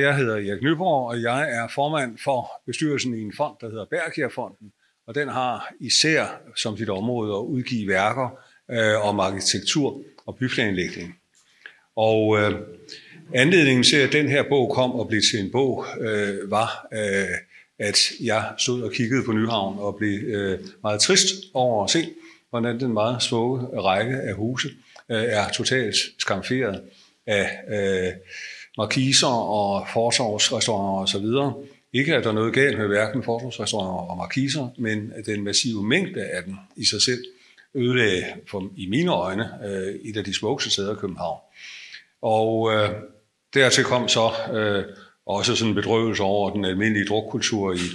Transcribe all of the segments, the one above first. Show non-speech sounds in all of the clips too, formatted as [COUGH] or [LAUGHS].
Jeg hedder Erik Nyborg, og jeg er formand for bestyrelsen i en fond, der hedder Bergkjærfonden, og den har især som sit område at udgive værker øh, om arkitektur og byplanlægning. Og øh, anledningen til, at den her bog kom og blev til en bog, øh, var, øh, at jeg stod og kiggede på Nyhavn og blev øh, meget trist over at se, hvordan den meget smukke række af huse øh, er totalt skamferet af øh, markiser og forsorgsrestauranter osv. Ikke at der er noget galt med hverken forsorgsrestauranter og markiser, men den massive mængde af dem i sig selv ødelagde for, i mine øjne øh, et af de smukkeste steder i København. Og øh, dertil kom så øh, også sådan en bedrøvelse over den almindelige drukkultur i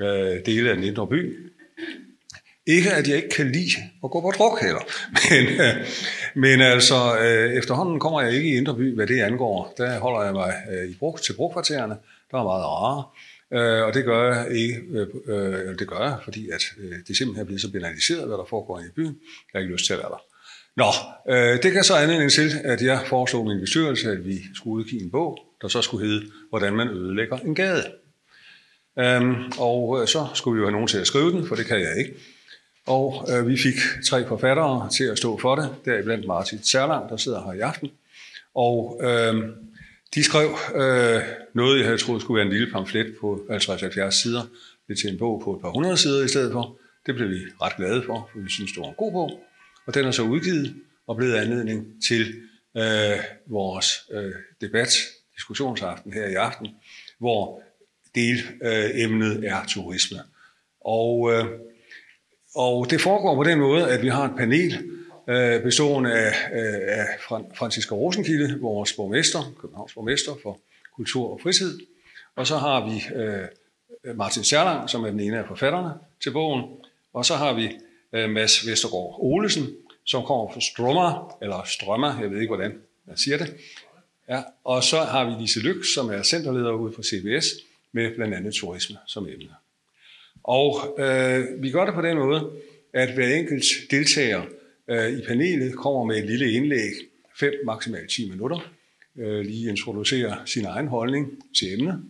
øh, dele af den indre by. Ikke at jeg ikke kan lide at gå på druk heller, [LAUGHS] men, øh, men altså øh, efterhånden kommer jeg ikke i Indreby, hvad det angår. Der holder jeg mig øh, i brug, til brugkvartererne, der er meget rare. Øh, og det gør jeg ikke, øh, øh, det gør jeg, fordi at øh, det simpelthen er blevet så banaliseret, hvad der foregår i byen. Jeg har ikke lyst til at være der. Nå, øh, det kan så anledning til, at jeg foreslog min bestyrelse, at vi skulle udgive en bog, der så skulle hedde, hvordan man ødelægger en gade. Øhm, og øh, så skulle vi jo have nogen til at skrive den, for det kan jeg ikke. Og øh, vi fik tre forfattere til at stå for det, deriblandt Martin Særlang, der sidder her i aften. Og øh, de skrev øh, noget, jeg havde troet skulle være en lille pamflet på 50-70 sider, det til en bog på et par hundrede sider i stedet for. Det blev vi ret glade for, for vi synes, det var en god bog. Og den er så udgivet og blevet anledning til øh, vores øh, debat, diskussionsaften her i aften, hvor delemnet øh, er turisme. Og, øh, og det foregår på den måde, at vi har et panel øh, bestående af, øh, af Franziska Rosenkilde, vores borgmester, Københavns borgmester for kultur og fritid. Og så har vi øh, Martin Særlang, som er den ene af forfatterne til bogen. Og så har vi øh, Mads Vestergaard Olesen, som kommer fra Strømmer, eller Strømmer, jeg ved ikke, hvordan man siger det. Ja, og så har vi Lise Lyk, som er centerleder ude på CBS, med blandt andet turisme som emne. Og øh, vi gør det på den måde, at hver enkelt deltager øh, i panelet kommer med et lille indlæg, 5 maksimalt 10 minutter, øh, lige introducerer sin egen holdning til emnet.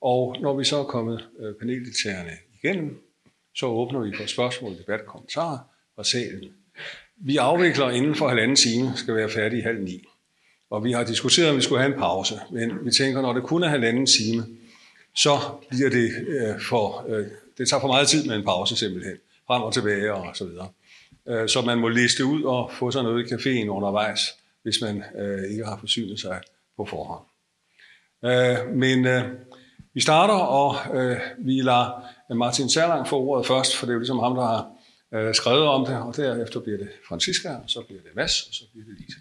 Og når vi så er kommet øh, paneldeltagerne igennem, så åbner vi for spørgsmål, debat og kommentarer fra salen. Vi afvikler inden for halvanden time, skal være færdige i halv ni. Og vi har diskuteret, om vi skulle have en pause, men vi tænker, når det kun er halvanden time, så bliver det øh, for, øh, det tager for meget tid med en pause simpelthen, frem og tilbage og så videre. Øh, så man må liste ud og få sig noget i caféen undervejs, hvis man øh, ikke har forsynet sig på forhånd. Øh, men øh, vi starter, og øh, vi lader Martin Særlang få ordet først, for det er jo ligesom ham, der har øh, skrevet om det, og derefter bliver det Francisca, og så bliver det Mads, og så bliver det Lise.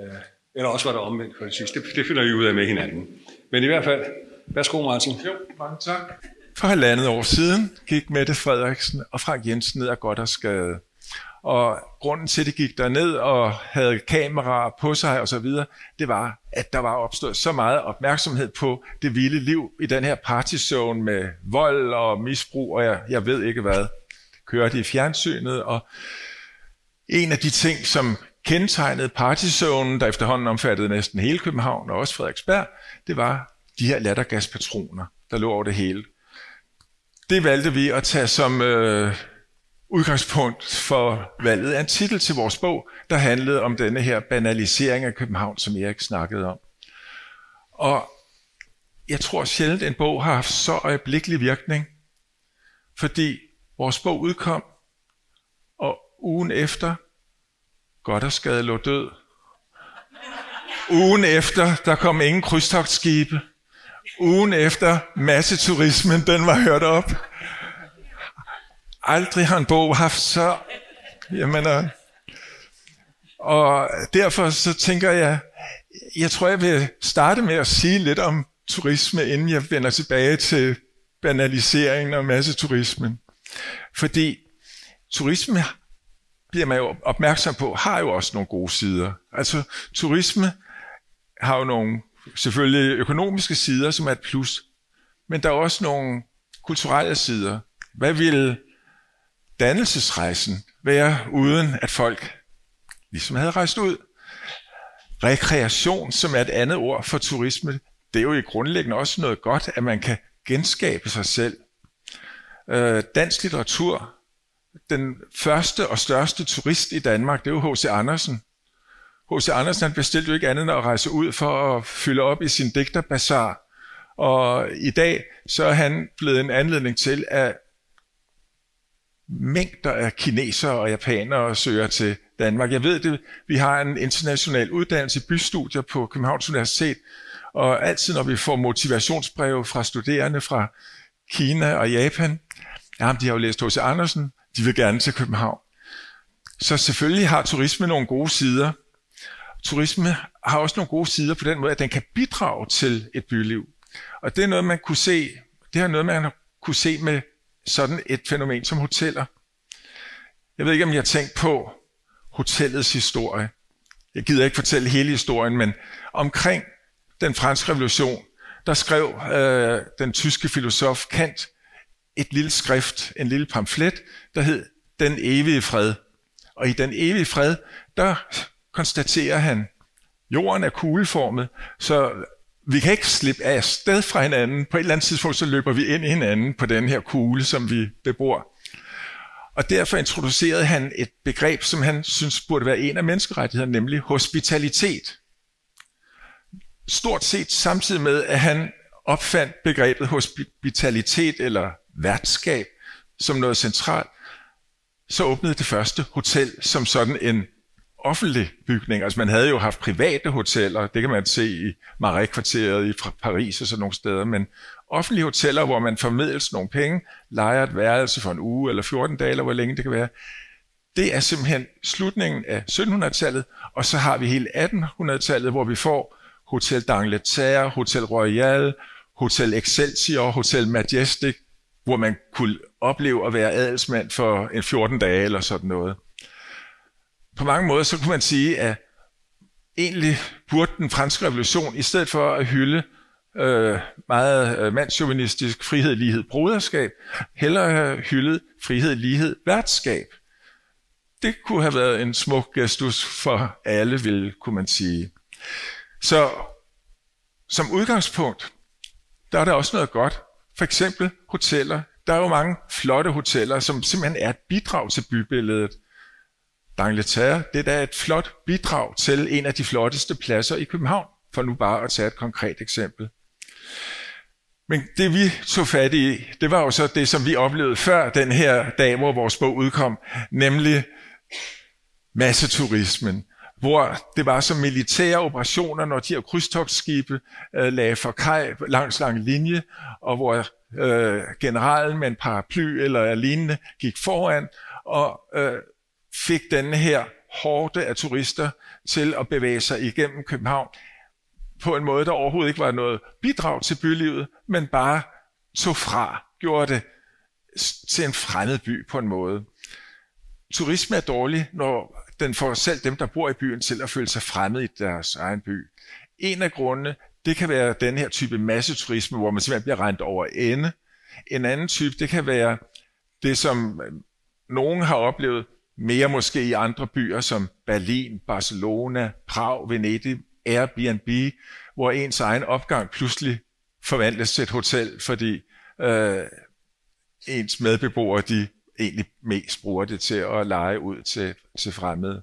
Øh, eller også var det omvendt for det sidste. Det, det finder vi ud af med hinanden. Men i hvert fald, værsgo Martin. Jo, mange tak. For halvandet år siden gik Mette Frederiksen og Frank Jensen ned af skade. Og grunden til, at de gik derned og havde kameraer på sig og så videre, det var, at der var opstået så meget opmærksomhed på det vilde liv i den her partyzone med vold og misbrug, og jeg, jeg ved ikke hvad. Kørte i fjernsynet, og en af de ting, som kendetegnede partyzonen, der efterhånden omfattede næsten hele København og også Frederiksberg, det var de her lattergaspatroner, der lå over det hele. Det valgte vi at tage som øh, udgangspunkt for valget af en titel til vores bog, der handlede om denne her banalisering af København, som Erik snakkede om. Og jeg tror sjældent, en bog har haft så øjeblikkelig virkning, fordi vores bog udkom, og ugen efter, Goddersgade lå død. Ugen efter, der kom ingen krydstogtskibe. Ugen efter, masseturismen, den var hørt op. Aldrig har en bog haft så... Jeg mener, øh, og derfor så tænker jeg, jeg tror, jeg vil starte med at sige lidt om turisme, inden jeg vender tilbage til banaliseringen og masseturismen. Fordi turisme bliver man jo opmærksom på, har jo også nogle gode sider. Altså turisme har jo nogle selvfølgelig økonomiske sider, som er et plus, men der er også nogle kulturelle sider. Hvad ville dannelsesrejsen være, uden at folk ligesom havde rejst ud? Rekreation, som er et andet ord for turisme, det er jo i grundlæggende også noget godt, at man kan genskabe sig selv. Øh, dansk litteratur, den første og største turist i Danmark, det er jo H.C. Andersen. H.C. Andersen han bestilte jo ikke andet end at rejse ud for at fylde op i sin digterbazar. Og i dag så er han blevet en anledning til, at mængder af kinesere og japanere søger til Danmark. Jeg ved det, vi har en international uddannelse i bystudier på Københavns Universitet, og altid når vi får motivationsbreve fra studerende fra Kina og Japan, jamen de har jo læst H.C. Andersen, de vil gerne til København. Så selvfølgelig har turisme nogle gode sider. Turisme har også nogle gode sider på den måde, at den kan bidrage til et byliv. Og det er noget, man kunne se, det er noget, man kunne se med sådan et fænomen som hoteller. Jeg ved ikke, om jeg har tænkt på hotellets historie. Jeg gider ikke fortælle hele historien, men omkring den franske revolution, der skrev øh, den tyske filosof Kant et lille skrift, en lille pamflet, der hed Den evige fred. Og i Den evige fred, der konstaterer han, jorden er kugleformet, så vi kan ikke slippe af sted fra hinanden. På et eller andet tidspunkt, så løber vi ind i hinanden på den her kugle, som vi bebor. Og derfor introducerede han et begreb, som han synes burde være en af menneskerettighederne, nemlig hospitalitet. Stort set samtidig med, at han opfandt begrebet hospitalitet eller værtskab som noget centralt, så åbnede det første hotel som sådan en offentlig bygning. Altså man havde jo haft private hoteller, det kan man se i Marais-kvarteret i Paris og sådan nogle steder, men offentlige hoteller, hvor man formidles nogle penge, leger et værelse for en uge eller 14 dage, eller hvor længe det kan være, det er simpelthen slutningen af 1700-tallet, og så har vi hele 1800-tallet, hvor vi får Hotel d'Angleterre, Hotel Royal, Hotel Excelsior, Hotel Majestic, hvor man kunne opleve at være adelsmand for en 14 dage eller sådan noget på mange måder, så kunne man sige, at egentlig burde den franske revolution, i stedet for at hylde øh, meget øh, mandsjuvenistisk frihed, lighed, broderskab, hellere have hyldet frihed, lighed, værtskab. Det kunne have været en smuk gestus for alle, vil kunne man sige. Så som udgangspunkt, der er der også noget godt. For eksempel hoteller. Der er jo mange flotte hoteller, som simpelthen er et bidrag til bybilledet. D'Angleterre, det er da et flot bidrag til en af de flotteste pladser i København, for nu bare at tage et konkret eksempel. Men det vi tog fat i, det var jo så det, som vi oplevede før den her dag, hvor vores bog udkom, nemlig masseturismen, hvor det var som militære operationer, når de her krydstogsskibe øh, lagde for kaj langs lang linje, og hvor øh, generalen med en paraply eller lignende gik foran, og øh, fik denne her hårde af turister til at bevæge sig igennem København på en måde, der overhovedet ikke var noget bidrag til bylivet, men bare tog fra, gjorde det til en fremmed by på en måde. Turisme er dårlig, når den får selv dem, der bor i byen, til at føle sig fremmed i deres egen by. En af grundene, det kan være den her type masseturisme, hvor man simpelthen bliver rent over ende. En anden type, det kan være det, som øh, nogen har oplevet, mere måske i andre byer som Berlin, Barcelona, Prag, Venedig, Airbnb, hvor ens egen opgang pludselig forvandles til et hotel, fordi øh, ens medbeboere de egentlig mest bruger det til at lege ud til, til fremmede.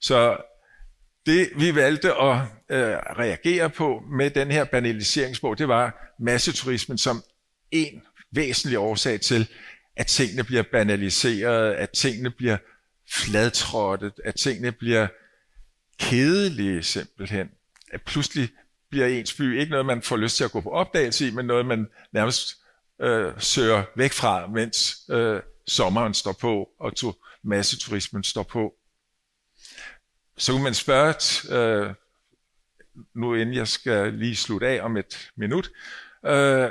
Så det vi valgte at øh, reagere på med den her banaliseringsbog, det var masseturismen som en væsentlig årsag til, at tingene bliver banaliseret, at tingene bliver fladtrådtet, at tingene bliver kedelige simpelthen. At pludselig bliver ens by ikke noget, man får lyst til at gå på opdagelse i, men noget, man nærmest øh, søger væk fra, mens øh, sommeren står på, og to, masseturismen står på. Så kunne man spørge, øh, nu inden jeg skal lige slutte af om et minut, øh,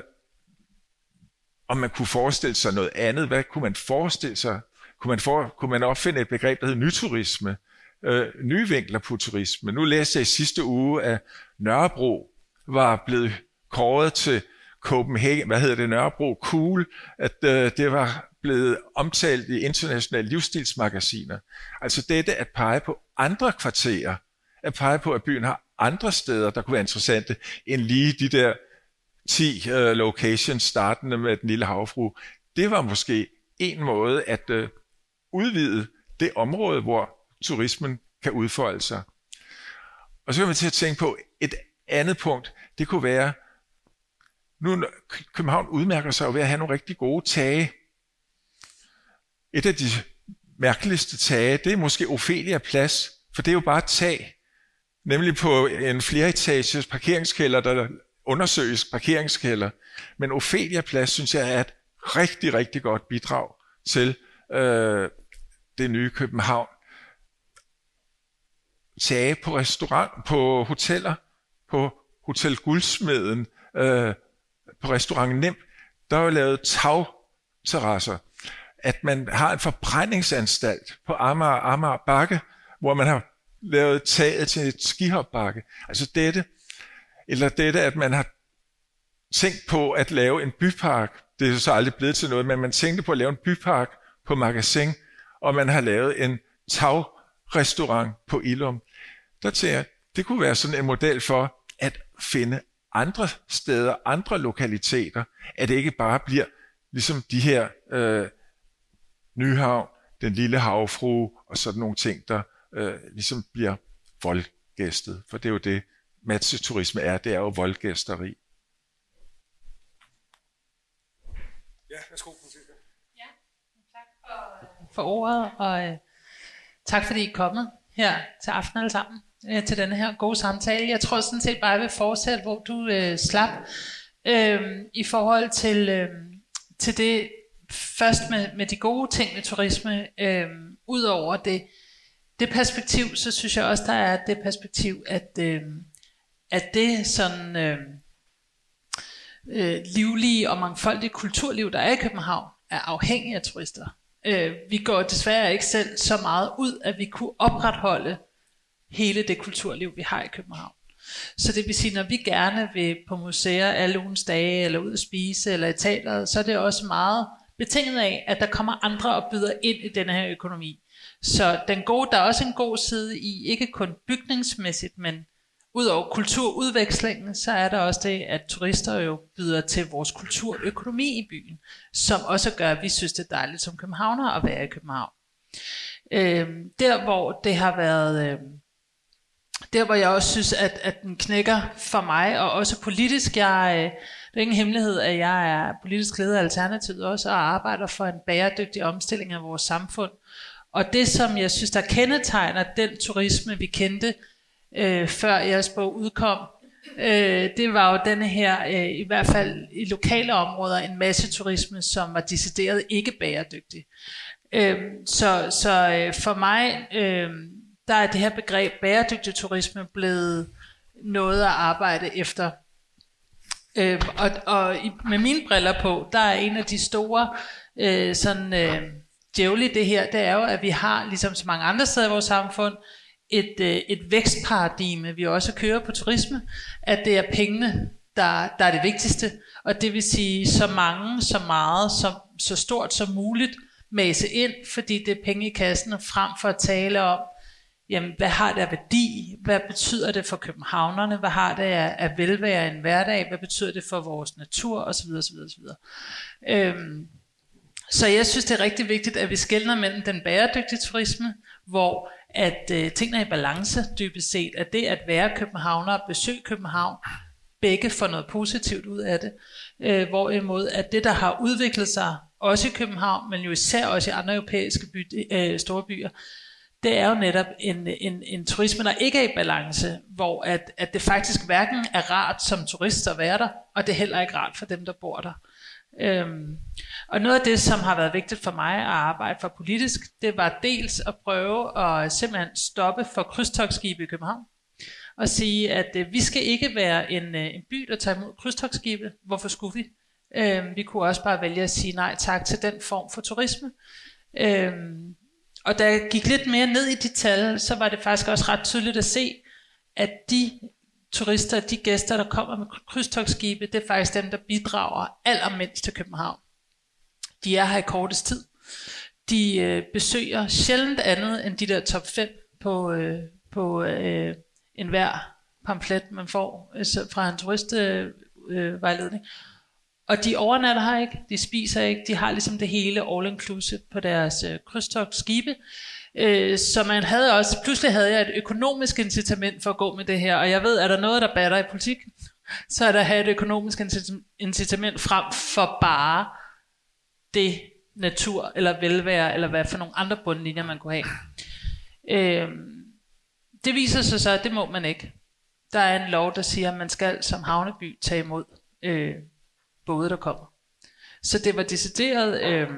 om man kunne forestille sig noget andet. Hvad kunne man forestille sig? Kunne man, for, kunne man opfinde et begreb, der hedder nyturisme? Øh, nye vinkler på turisme. Nu læste jeg i sidste uge, at Nørrebro var blevet kåret til Copenhagen, hvad hedder det, Nørrebro Cool, at øh, det var blevet omtalt i internationale livsstilsmagasiner. Altså dette at pege på andre kvarterer, at pege på, at byen har andre steder, der kunne være interessante, end lige de der 10 uh, øh, locations startende med den lille havfru. Det var måske en måde at uh, udvide det område, hvor turismen kan udfolde sig. Og så kan man til at tænke på et andet punkt. Det kunne være, nu København udmærker sig ved at have nogle rigtig gode tage. Et af de mærkeligste tage, det er måske Ophelia Plads, for det er jo bare et tag. Nemlig på en fleretages parkeringskælder, der undersøges parkeringskælder. Men Ophelia Plads, synes jeg, er et rigtig, rigtig godt bidrag til øh, det nye København. Tage på restaurant, på hoteller, på Hotel Guldsmeden, øh, på restaurant Nem, der er jo lavet tagterrasser. At man har en forbrændingsanstalt på Amager, Amager Bakke, hvor man har lavet taget til et skihopbakke. Altså dette, eller dette, at man har tænkt på at lave en bypark. Det er så aldrig blevet til noget, men man tænkte på at lave en bypark på Magasin, og man har lavet en tagrestaurant på Ilum. Der tænker jeg, det kunne være sådan en model for at finde andre steder, andre lokaliteter, at det ikke bare bliver ligesom de her øh, Nyhavn, den lille havfru og sådan nogle ting, der øh, ligesom bliver voldgæstet. For det er jo det, matcheturisme er. Det er jo voldgæsteri. Ja, værsgo, Ja, tak for, for ordet, og øh, tak fordi I er kommet her til aften alle sammen øh, til denne her gode samtale. Jeg tror sådan set bare, jeg vil fortsætte, hvor du øh, slap, øh, i forhold til, øh, til det, først med, med de gode ting med turisme, øh, ud over det, det perspektiv, så synes jeg også, der er det perspektiv, at, øh, at det sådan øh, øh, livlige og mangfoldige kulturliv, der er i København, er afhængig af turister. Øh, vi går desværre ikke selv så meget ud, at vi kunne opretholde hele det kulturliv, vi har i København. Så det vil sige, når vi gerne vil på museer alle ugens dage, eller ud at spise, eller i teateret, så er det også meget betinget af, at der kommer andre og byder ind i denne her økonomi. Så den gode, der er også en god side i, ikke kun bygningsmæssigt, men Udover kulturudvekslingen, så er der også det, at turister jo byder til vores kulturøkonomi i byen, som også gør, at vi synes, det er dejligt som københavner at være i København. Øh, der, hvor det har været... Øh, der, hvor jeg også synes, at, at den knækker for mig, og også politisk, jeg, øh, det er ingen hemmelighed, at jeg er politisk leder af Alternativet også, og arbejder for en bæredygtig omstilling af vores samfund. Og det, som jeg synes, der kendetegner den turisme, vi kendte, øh, før jeres bog udkom, øh, det var jo denne her, øh, i hvert fald i lokale områder, en masse turisme, som var decideret ikke bæredygtig. Øh, så så øh, for mig, øh, der er det her begreb bæredygtig turisme blevet noget at arbejde efter. Øh, og og i, med mine briller på, der er en af de store øh, sådan øh, djævle det her, det er jo, at vi har, ligesom så mange andre steder i vores samfund, et, øh, et vækstparadigme, vi også kører på turisme, at det er pengene, der, der er det vigtigste, og det vil sige så mange, så meget, så, så stort som muligt, mase ind, fordi det er penge i kassen, frem for at tale om, jamen, hvad har det af værdi? Hvad betyder det for københavnerne? Hvad har det af, af velvære i en hverdag? Hvad betyder det for vores natur? Og så videre, så videre, så videre. Øhm, så jeg synes, det er rigtig vigtigt, at vi skældner mellem den bæredygtige turisme, hvor at øh, tingene er i balance dybest set, at det at være københavner og besøge København, begge får noget positivt ud af det. Øh, hvorimod at det, der har udviklet sig, også i København, men jo især også i andre europæiske by, øh, store byer, det er jo netop en, en, en turisme, der ikke er i balance, hvor at, at det faktisk hverken er rart som turist at være der, og det er heller ikke rart for dem, der bor der. Øhm, og noget af det, som har været vigtigt for mig at arbejde for politisk, det var dels at prøve at simpelthen stoppe for krydstogsskibe i København. Og sige, at øh, vi skal ikke være en, øh, en by, der tager imod krydstogsskibe. Hvorfor skulle vi? Øh, vi kunne også bare vælge at sige nej tak til den form for turisme. Øh, og da jeg gik lidt mere ned i de tal, så var det faktisk også ret tydeligt at se, at de turister, de gæster, der kommer med krydstogsskibe, det er faktisk dem, der bidrager allermindst til København. De er her i kortest tid. De øh, besøger sjældent andet end de der top 5 på, øh, på øh, enhver pamflet, man får øh, fra en turistvejledning. Og de overnatter her ikke, de spiser ikke, de har ligesom det hele all inclusive på deres øh, krydstogsskibe. Øh, så man havde også, pludselig havde jeg et økonomisk incitament for at gå med det her, og jeg ved, er der noget, der batter i politik, så er der at have et økonomisk incitament frem for bare det natur, eller velvære, eller hvad for nogle andre bundlinjer man kunne have. Øh, det viser sig så, at det må man ikke. Der er en lov, der siger, at man skal som havneby tage imod øh, både, der kommer. Så det var decideret, øh,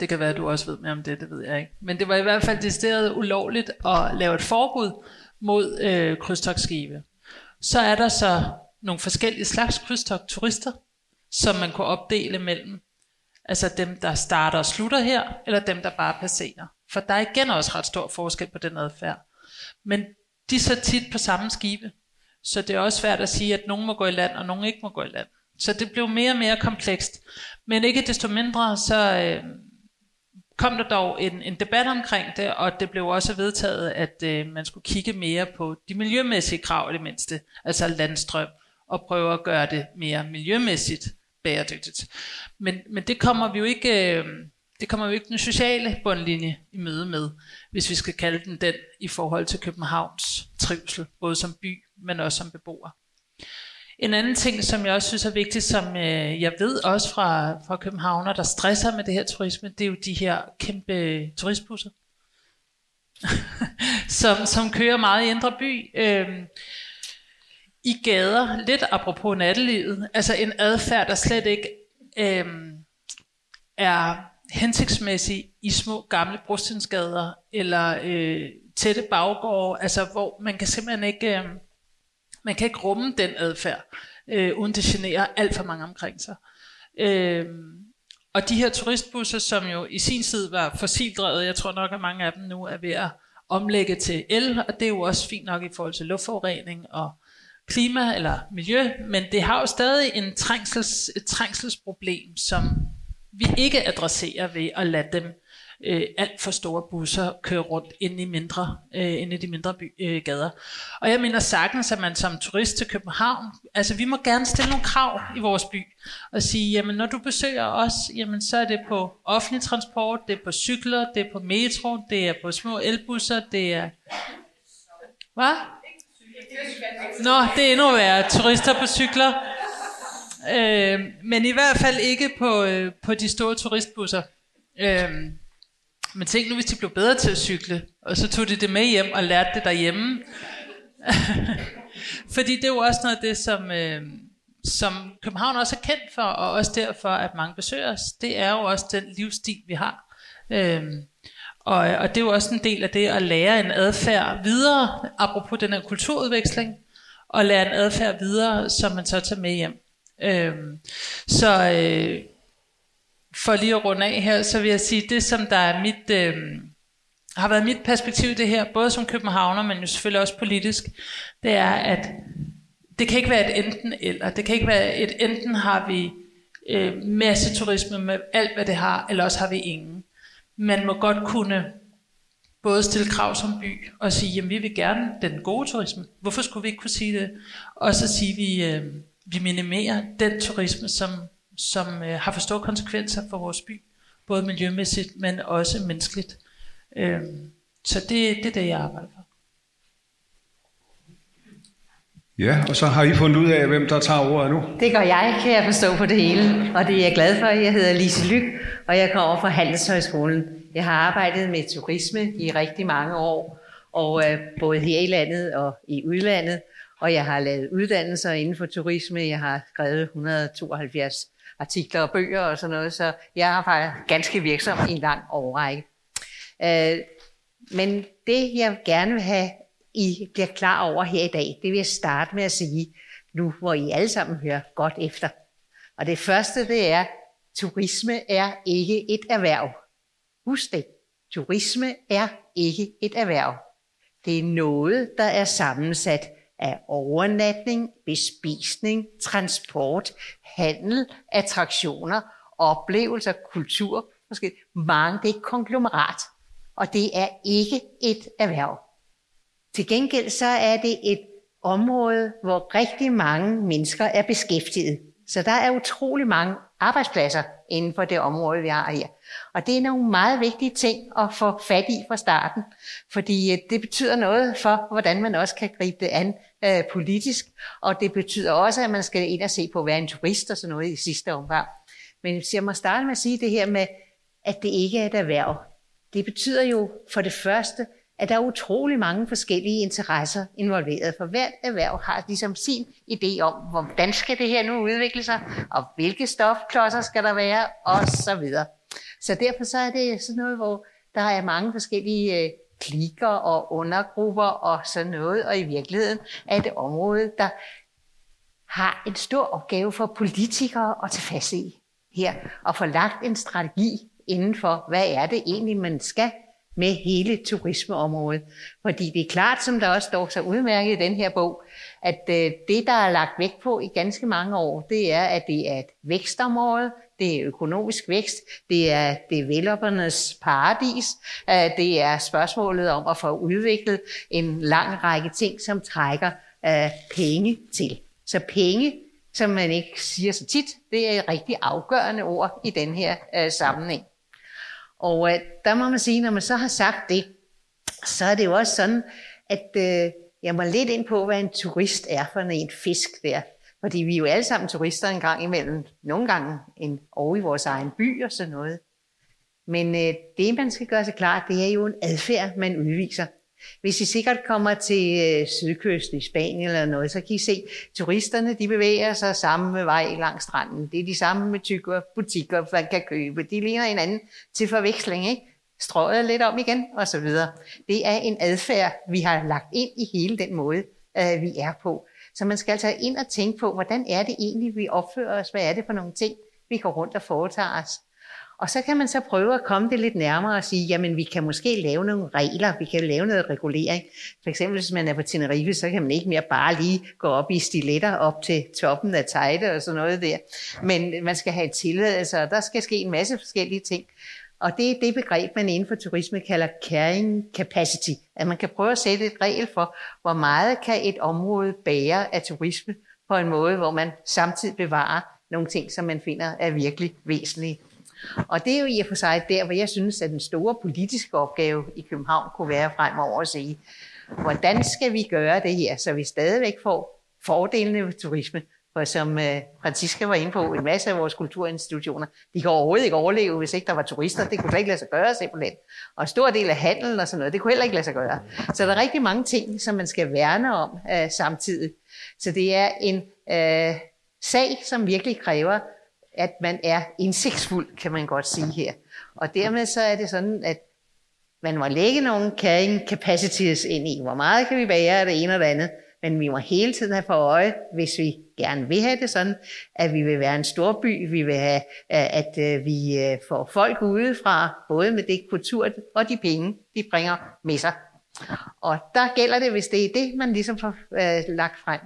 det kan være, at du også ved mere om det, det ved jeg ikke. Men det var i hvert fald decideret ulovligt at lave et forbud mod øh, krydstogsskibe. Så er der så nogle forskellige slags krydstogturister, som man kunne opdele mellem Altså dem, der starter og slutter her, eller dem, der bare passerer. For der er igen også ret stor forskel på den adfærd. Men de er så tit på samme skibe. Så det er også svært at sige, at nogen må gå i land, og nogen ikke må gå i land. Så det blev mere og mere komplekst. Men ikke desto mindre, så øh, kom der dog en, en debat omkring det, og det blev også vedtaget, at øh, man skulle kigge mere på de miljømæssige krav i det mindste, altså landstrøm, og prøve at gøre det mere miljømæssigt bæredygtigt. Men, men det kommer vi jo ikke... Øh, det kommer vi ikke den sociale bundlinje i møde med, hvis vi skal kalde den den i forhold til Københavns trivsel, både som by, men også som beboer. En anden ting, som jeg også synes er vigtigt, som øh, jeg ved også fra, fra Københavner, der stresser med det her turisme, det er jo de her kæmpe turistbusser, [LAUGHS] som, som kører meget i Indre By. Øh, i gader, lidt apropos nattelivet, altså en adfærd, der slet ikke øh, er hensigtsmæssig i små gamle brostensgader eller øh, tætte baggårde, altså hvor man kan simpelthen ikke, øh, man kan ikke rumme den adfærd, øh, uden det generer alt for mange omkring sig. Øh, og de her turistbusser, som jo i sin tid var fossildrevet, jeg tror nok, at mange af dem nu er ved at omlægge til el, og det er jo også fint nok i forhold til luftforurening og klima eller miljø, men det har jo stadig en trængsels, et trængselsproblem, som vi ikke adresserer ved at lade dem øh, alt for store busser køre rundt ind i, mindre, øh, ind i de mindre by, øh, gader. Og jeg mener sagtens, at man som turist til København, altså vi må gerne stille nogle krav i vores by, og sige, jamen når du besøger os, jamen så er det på offentlig transport, det er på cykler, det er på metro, det er på små elbusser, det er... Hvad? Nå, det er endnu værre. Turister på cykler. Øh, men i hvert fald ikke på, øh, på de store turistbusser. Øh, men tænk nu, hvis de blev bedre til at cykle, og så tog de det med hjem og lærte det derhjemme. [LAUGHS] Fordi det er jo også noget af det, som, øh, som København også er kendt for, og også derfor, at mange besøger os. Det er jo også den livsstil, vi har. Øh, og, øh, og det er jo også en del af det at lære en adfærd videre, apropos den her kulturudveksling, og lære en adfærd videre, som man så tager med hjem. Øhm, så øh, for lige at runde af her, så vil jeg sige, det som der er mit, øh, har været mit perspektiv i det her, både som københavner, men jo selvfølgelig også politisk, det er, at det kan ikke være et enten eller. Det kan ikke være et enten har vi øh, masse turisme med alt, hvad det har, eller også har vi ingen. Man må godt kunne både stille krav som by og sige, jamen vi vil gerne den gode turisme. Hvorfor skulle vi ikke kunne sige det? Og så sige, vi, øh, vi minimerer den turisme, som, som øh, har for store konsekvenser for vores by, både miljømæssigt, men også menneskeligt. Øh, så det, det er det, jeg arbejder for. Ja, og så har I fundet ud af, hvem der tager ordet nu? Det gør jeg, kan jeg forstå på det hele, og det er jeg glad for. Jeg hedder Lise Lyk, og jeg kommer fra Handelshøjskolen. Jeg har arbejdet med turisme i rigtig mange år, og øh, både her i landet og i udlandet, og jeg har lavet uddannelser inden for turisme. Jeg har skrevet 172 artikler og bøger og sådan noget, så jeg har faktisk ganske virksom i en lang årrække. Øh, men det, jeg gerne vil have, I bliver klar over her i dag, det vil jeg starte med at sige, nu hvor I alle sammen hører godt efter. Og det første, det er, turisme er ikke et erhverv. Husk det. Turisme er ikke et erhverv. Det er noget, der er sammensat af overnatning, bespisning, transport, handel, attraktioner, oplevelser, kultur, måske mange. Det er et konglomerat, og det er ikke et erhverv. Til gengæld så er det et område, hvor rigtig mange mennesker er beskæftiget. Så der er utrolig mange arbejdspladser inden for det område, vi har her. Og det er nogle meget vigtige ting at få fat i fra starten, fordi øh, det betyder noget for, hvordan man også kan gribe det an øh, politisk, og det betyder også, at man skal ind og se på hvad en turist og sådan noget i sidste omgang. Men jeg må starte med at sige det her med, at det ikke er et erhverv. Det betyder jo for det første, at der er utrolig mange forskellige interesser involveret, for hvert erhverv har ligesom sin idé om, hvordan skal det her nu udvikle sig, og hvilke stofklodser skal der være, og så videre. Så derfor så er det sådan noget, hvor der er mange forskellige øh, klikker og undergrupper og sådan noget, og i virkeligheden er det område, der har en stor opgave for politikere at tage fast i her, og få lagt en strategi inden for, hvad er det egentlig, man skal med hele turismeområdet. Fordi det er klart, som der også står så udmærket i den her bog, at øh, det, der er lagt vægt på i ganske mange år, det er, at det er et vækstområde, det er økonomisk vækst, det er developernes paradis, øh, det er spørgsmålet om at få udviklet en lang række ting, som trækker øh, penge til. Så penge, som man ikke siger så tit, det er et rigtig afgørende ord i den her øh, sammenhæng. Og øh, der må man sige, når man så har sagt det, så er det jo også sådan, at øh, jeg må lidt ind på, hvad en turist er for en fisk der. Fordi vi er jo alle sammen turister en gang imellem, nogle gange en, over i vores egen by og sådan noget. Men øh, det, man skal gøre sig klart, det er jo en adfærd, man udviser. Hvis I sikkert kommer til øh, sydkysten i Spanien eller noget, så kan I se, turisterne de bevæger sig samme vej langs stranden. Det er de samme med tykker butikker, man kan købe. De ligner hinanden til forveksling, ikke? Strøget lidt om igen, og så videre. Det er en adfærd, vi har lagt ind i hele den måde, øh, vi er på. Så man skal altså ind og tænke på, hvordan er det egentlig, vi opfører os? Hvad er det for nogle ting, vi går rundt og foretager os? Og så kan man så prøve at komme det lidt nærmere og sige, jamen vi kan måske lave nogle regler, vi kan lave noget regulering. For eksempel hvis man er på Tenerife, så kan man ikke mere bare lige gå op i stiletter op til toppen af tejde og sådan noget der. Men man skal have tilladelse, altså, og der skal ske en masse forskellige ting. Og det er det begreb, man inden for turisme kalder carrying capacity. At man kan prøve at sætte et regel for, hvor meget kan et område bære af turisme på en måde, hvor man samtidig bevarer nogle ting, som man finder er virkelig væsentlige. Og det er jo i og for sig der, hvor jeg synes, at den store politiske opgave i København kunne være fremover at sige, hvordan skal vi gøre det her, så vi stadigvæk får fordelene ved turisme, for som øh, uh, Franziska var inde på, en masse af vores kulturinstitutioner, de kan overhovedet ikke overleve, hvis ikke der var turister. Det kunne slet ikke lade sig gøre simpelthen. Og en stor del af handelen og sådan noget, det kunne heller ikke lade sig gøre. Så der er rigtig mange ting, som man skal værne om uh, samtidig. Så det er en uh, sag, som virkelig kræver at man er indsigtsfuld, kan man godt sige her. Og dermed så er det sådan, at man må lægge nogle carrying capacities ind i. Hvor meget kan vi bære af det ene og det andet? Men vi må hele tiden have for øje, hvis vi gerne vil have det sådan, at vi vil være en stor by, vi vil have, at øh, vi øh, får folk udefra, både med det kultur og de penge, de bringer med sig. Og der gælder det, hvis det er det, man ligesom får øh, lagt frem,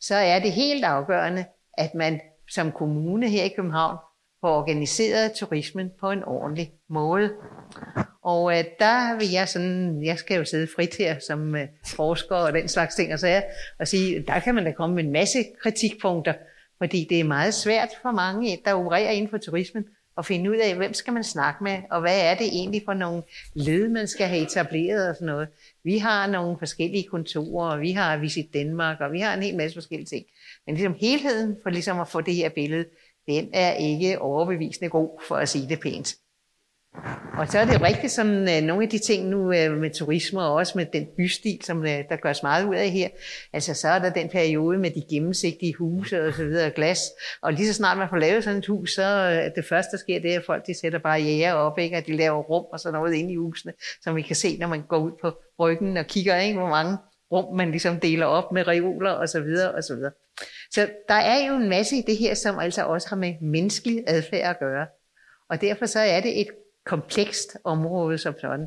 så er det helt afgørende, at man som kommune her i København får organiseret turismen på en ordentlig måde. Og øh, der vil jeg sådan, jeg skal jo sidde frit her som øh, forsker og den slags ting, og, så er, og sige, der kan man da komme med en masse kritikpunkter, fordi det er meget svært for mange, der opererer inden for turismen, at finde ud af, hvem skal man snakke med, og hvad er det egentlig for nogle led, man skal have etableret og sådan noget. Vi har nogle forskellige kontorer, og vi har Visit Danmark, og vi har en hel masse forskellige ting. Men ligesom helheden for ligesom at få det her billede, den er ikke overbevisende god, for at sige det pænt. Og så er det jo rigtigt, som øh, nogle af de ting nu øh, med turisme, og også med den bystil, som øh, der gørs meget ud af her. Altså så er der den periode med de gennemsigtige huse og så videre, glas. Og lige så snart man får lavet sådan et hus, så det første, der sker, det er, at folk de sætter barriere op, ikke? og de laver rum og sådan noget inde i husene, som vi kan se, når man går ud på ryggen og kigger, ikke? hvor mange rum man ligesom deler op med reoler og så videre og så videre. Så der er jo en masse i det her, som altså også har med menneskelig adfærd at gøre. Og derfor så er det et komplekst område som sådan.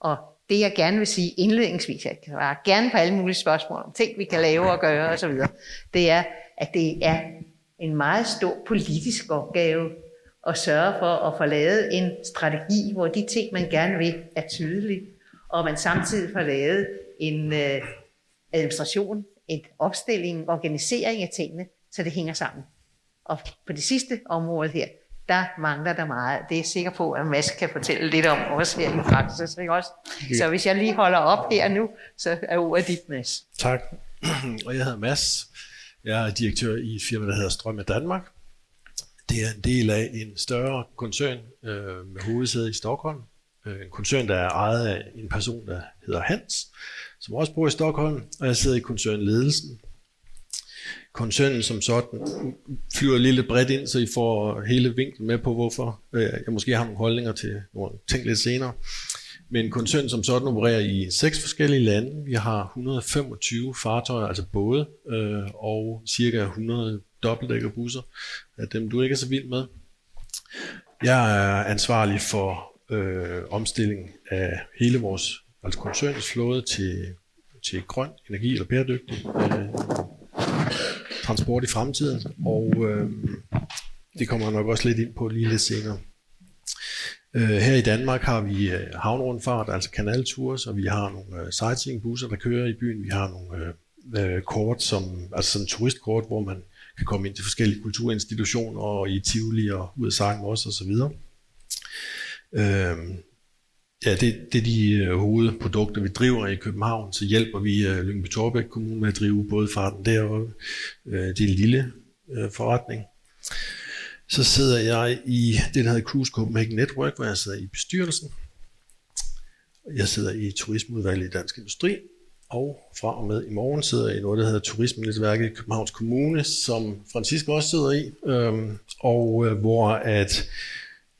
Og det jeg gerne vil sige indledningsvis, jeg kan gerne på alle mulige spørgsmål om ting, vi kan lave og gøre osv., det er, at det er en meget stor politisk opgave at sørge for at få lavet en strategi, hvor de ting, man gerne vil, er tydelige, og man samtidig får lavet en øh, administration, en opstilling, organisering af tingene, så det hænger sammen. Og på det sidste område her, der mangler der meget. Det er jeg sikker på, at Mads kan fortælle lidt om også her i praksis. Ikke også? Så hvis jeg lige holder op her nu, så er ordet dit, Mads. Tak. [CLEARS THROAT] Og jeg hedder Mads. Jeg er direktør i et firma, der hedder Strøm Danmark. Det er en del af en større koncern øh, med hovedsæde i Stockholm. Øh, en koncern, der er ejet af en person, der hedder Hans, som også bor i Stockholm, og jeg sidder i koncernledelsen. Koncernen som sådan flyver lige lidt bredt ind, så I får hele vinklen med på, hvorfor øh, jeg måske har nogle holdninger til nogle ting lidt senere. Men koncernen som sådan opererer i seks forskellige lande. Vi har 125 fartøjer, altså både, øh, og cirka 100 dobbeltdækkerbusser, af dem du ikke er så vild med. Jeg er ansvarlig for øh, omstilling af hele vores altså koncernens flåde til, til grøn energi eller bæredygtig øh, transport i fremtiden, og øh, det kommer jeg nok også lidt ind på lige lidt senere. Øh, her i Danmark har vi øh, altså kanalture, og vi har nogle øh, sightseeingbusser, der kører i byen. Vi har nogle øh, øh, kort, som, altså sådan turistkort, hvor man kan komme ind til forskellige kulturinstitutioner og i Tivoli og ud af og også osv. Øh, ja, det, det er de øh, hovedprodukter, vi driver i København. Så hjælper vi øh, Lyngby Torbæk Kommune med at drive både farten deroppe. Øh, det er en lille øh, forretning. Så sidder jeg i det, der hedder Cruise Copenhagen Network, hvor jeg sidder i bestyrelsen. Jeg sidder i turismeudvalget i Dansk Industri, og fra og med i morgen sidder jeg i noget, der hedder Turismenetværket i Københavns Kommune, som Francisco også sidder i, øhm, og øh, hvor at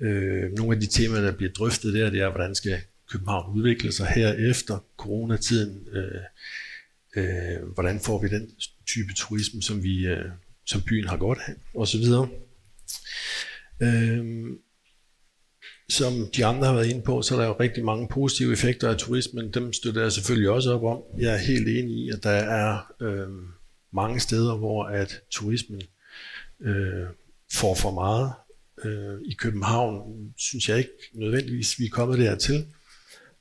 øh, nogle af de temaer, der bliver drøftet der, det er, hvordan skal København udvikle sig her efter coronatiden, øh, øh, hvordan får vi den type turisme, som vi øh, som byen har godt af, og så videre. Øh, som de andre har været inde på, så er der jo rigtig mange positive effekter af turismen. Dem støtter jeg selvfølgelig også op om. Jeg er helt enig i, at der er øh, mange steder, hvor at turismen øh, får for meget. Øh, I København synes jeg ikke nødvendigvis, vi er kommet dertil.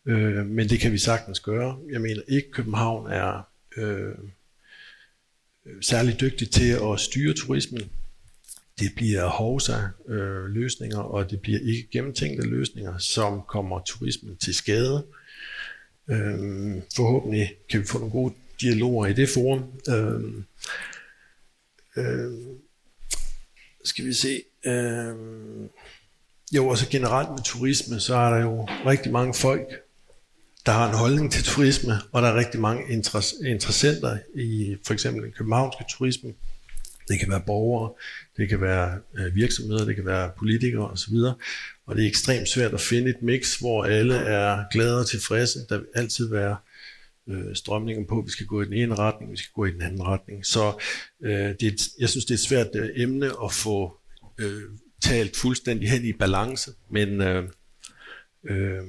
Øh, men det kan vi sagtens gøre. Jeg mener ikke, København er øh, særlig dygtig til at styre turismen det bliver hovsa øh, løsninger, og det bliver ikke gennemtænkte løsninger, som kommer turismen til skade. Øh, forhåbentlig kan vi få nogle gode dialoger i det forum. Øh, øh, skal vi se. Øh, jo, og så generelt med turisme, så er der jo rigtig mange folk, der har en holdning til turisme, og der er rigtig mange interessenter i for eksempel den københavnske turisme. Det kan være borgere, det kan være øh, virksomheder, det kan være politikere osv. Og det er ekstremt svært at finde et mix, hvor alle er glade og tilfredse. Der vil altid være øh, strømninger på, at vi skal gå i den ene retning, vi skal gå i den anden retning. Så øh, det er, jeg synes, det er et svært øh, emne at få øh, talt fuldstændig hen i balance, men øh, øh,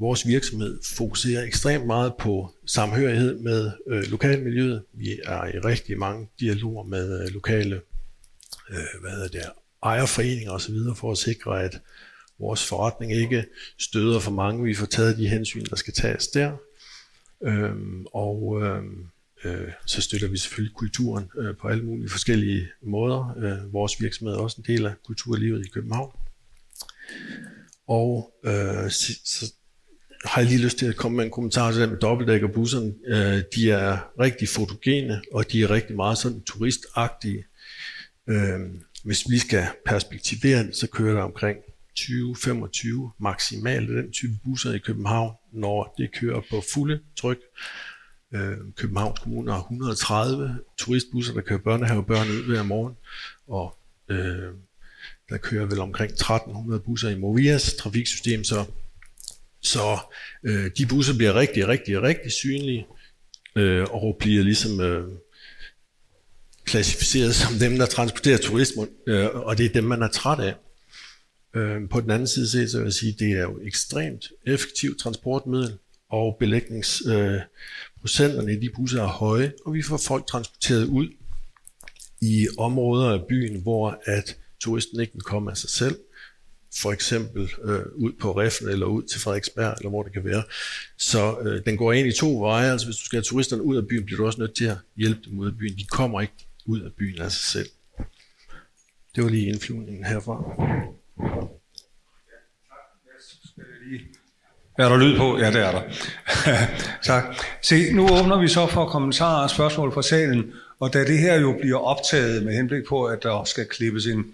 Vores virksomhed fokuserer ekstremt meget på samhørighed med øh, lokalmiljøet. Vi er i rigtig mange dialoger med øh, lokale øh, hvad det, ejerforeninger osv. for at sikre, at vores forretning ikke støder for mange. Vi får taget de hensyn, der skal tages der. Øhm, og øhm, øh, så støtter vi selvfølgelig kulturen øh, på alle mulige forskellige måder. Øh, vores virksomhed er også en del af kulturlivet i København. Og øh, så, har jeg lige lyst til at komme med en kommentar til det med dobbeltdækkerbusserne. Øh, de er rigtig fotogene, og de er rigtig meget sådan turistagtige. Øh, hvis vi skal perspektivere det, så kører der omkring 20-25 maksimalt den type busser i København, når det kører på fulde tryk. Øh, Københavns Kommune har 130 turistbusser, der kører børnehavebørn ud hver morgen, og øh, der kører vel omkring 1300 busser i Movias trafiksystem, så så øh, de busser bliver rigtig, rigtig, rigtig synlige, øh, og bliver ligesom øh, klassificeret som dem, der transporterer turisme, øh, og det er dem, man er træt af. Øh, på den anden side set, så vil jeg sige, det er jo ekstremt effektivt transportmiddel, og belægningsprocenterne øh, Procenterne i de busser er høje, og vi får folk transporteret ud i områder af byen, hvor at turisten ikke vil komme af sig selv, for eksempel øh, ud på Reffen eller ud til Frederiksberg, eller hvor det kan være. Så øh, den går ind i to veje. Altså hvis du skal have turisterne ud af byen, bliver du også nødt til at hjælpe dem ud af byen. De kommer ikke ud af byen af sig selv. Det var lige indflyvningen herfra. Er der lyd på? Ja, det er der. [LAUGHS] tak. Se, nu åbner vi så for kommentarer og spørgsmål fra salen, og da det her jo bliver optaget med henblik på, at der skal klippes en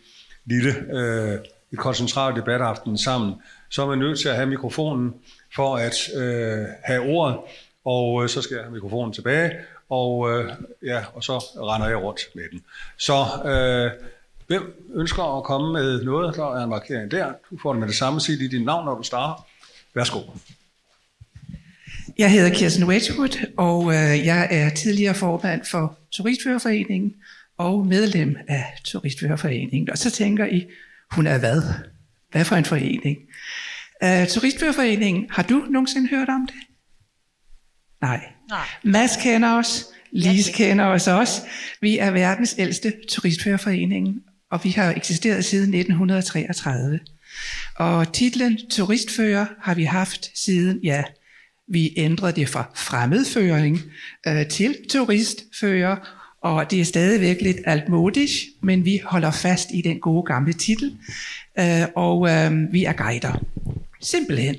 lille, øh, et koncentreret debataften sammen, så er man nødt til at have mikrofonen for at øh, have ordet, og øh, så skal jeg have mikrofonen tilbage, og, øh, ja, og så render jeg rundt med den. Så øh, hvem ønsker at komme med noget? Der er en markering der. Du får det med det samme. Sig lige dit navn, når du starter. Værsgo. Jeg hedder Kirsten Wedgwood, og øh, jeg er tidligere formand for Turistførerforeningen og medlem af Turistførerforeningen. Og så tænker I, hun er hvad? Hvad for en forening? Uh, Turistførerforeningen, har du nogensinde hørt om det? Nej. Nej. Mads kender os, Lise kender os også. Vi er verdens ældste turistførerforening, og vi har eksisteret siden 1933. Og titlen turistfører har vi haft siden, ja, vi ændrede det fra fremmedføring øh, til turistfører, og det er stadigvæk lidt altmodisk, men vi holder fast i den gode gamle titel, øh, og øh, vi er guider. Simpelthen.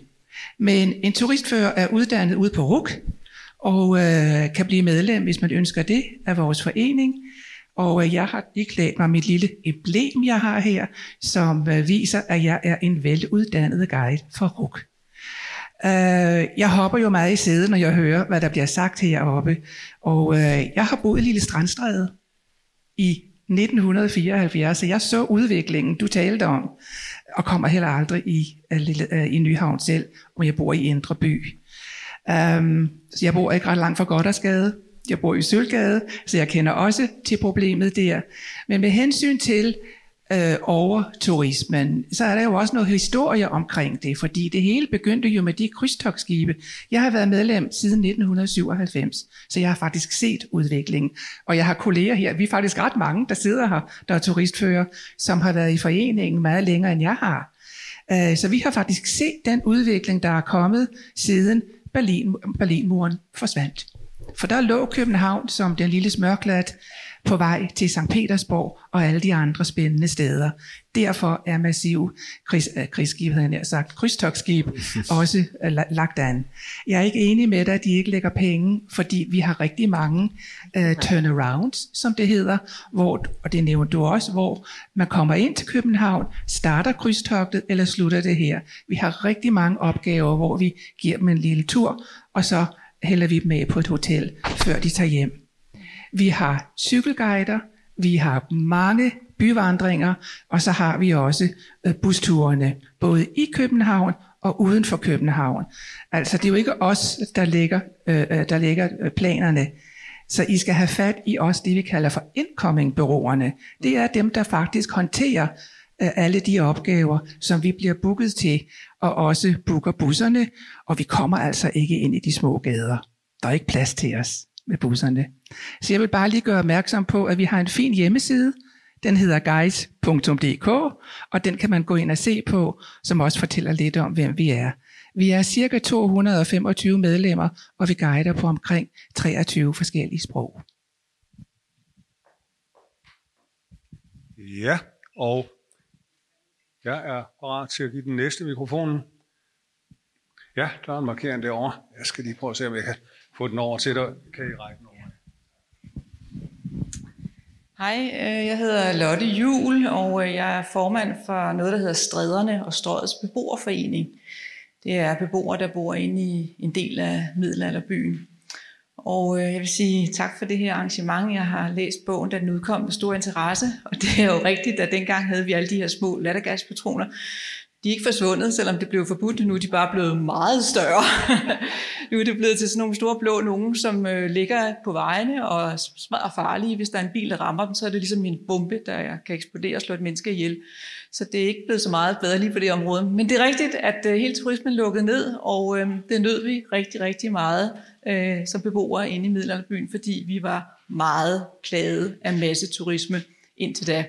Men en turistfører er uddannet ude på RUK, og øh, kan blive medlem, hvis man ønsker det, af vores forening. Og øh, jeg har iklædt mig mit lille emblem, jeg har her, som øh, viser, at jeg er en veluddannet guide for RUK. Øh, jeg hopper jo meget i sædet, når jeg hører, hvad der bliver sagt heroppe. Og jeg har boet i Lille Strandstræde i 1974, så jeg så udviklingen, du talte om, og kommer heller aldrig i, lille, i Nyhavn selv, om jeg bor i Indre By. Um, så jeg bor ikke ret langt fra Goddersgade. Jeg bor i Sølgade, så jeg kender også til problemet der. Men med hensyn til øh, overturismen, så er der jo også noget historie omkring det, fordi det hele begyndte jo med de krydstogsskibe. Jeg har været medlem siden 1997, så jeg har faktisk set udviklingen. Og jeg har kolleger her, vi er faktisk ret mange, der sidder her, der er turistfører, som har været i foreningen meget længere end jeg har. Øh, så vi har faktisk set den udvikling, der er kommet siden Berlin, Berlinmuren forsvandt. For der lå København som den lille smørklat på vej til St. Petersborg og alle de andre spændende steder. Derfor er massiv krigs, øh, krigsskib, havde jeg sagt, krydstogsskib [LAUGHS] også øh, lagt an. Jeg er ikke enig med dig, at de ikke lægger penge, fordi vi har rigtig mange uh, turnarounds, som det hedder, hvor, og det nævner du også, hvor man kommer ind til København, starter krydstogtet eller slutter det her. Vi har rigtig mange opgaver, hvor vi giver dem en lille tur, og så hælder vi dem af på et hotel, før de tager hjem. Vi har cykelguider, vi har mange byvandringer, og så har vi også øh, busturene, både i København og uden for København. Altså det er jo ikke os, der lægger, øh, øh der lægger øh, planerne. Så I skal have fat i os, det vi kalder for incoming-byråerne. Det er dem, der faktisk håndterer øh, alle de opgaver, som vi bliver booket til, og også booker busserne, og vi kommer altså ikke ind i de små gader. Der er ikke plads til os med busserne. Så jeg vil bare lige gøre opmærksom på, at vi har en fin hjemmeside. Den hedder guys.dk, og den kan man gå ind og se på, som også fortæller lidt om, hvem vi er. Vi er cirka 225 medlemmer, og vi guider på omkring 23 forskellige sprog. Ja, og jeg er parat til at give den næste mikrofonen. Ja, der er en markering derovre. Jeg skal lige prøve at se, om jeg kan få den over til dig. Kan I række den over? Hej, øh, jeg hedder Lotte Jul, og øh, jeg er formand for noget, der hedder Stræderne og Strødets Beboerforening. Det er beboere, der bor inde i en del af middelalderbyen. Og øh, jeg vil sige tak for det her arrangement. Jeg har læst bogen, da den udkom med stor interesse. Og det er jo rigtigt, at dengang havde vi alle de her små lattergaspatroner. De er ikke forsvundet, selvom det blev forbudt. Nu er de bare blevet meget større. [LAUGHS] nu er det blevet til sådan nogle store blå nogen, som øh, ligger på vejene og er farlige. Hvis der er en bil, der rammer dem, så er det ligesom en bombe, der kan eksplodere og slå et menneske ihjel. Så det er ikke blevet så meget bedre lige på det område. Men det er rigtigt, at øh, hele turismen lukkede ned, og øh, det nød vi rigtig, rigtig meget øh, som beboere inde i Middelalderbyen, fordi vi var meget plaget af masse turisme indtil da.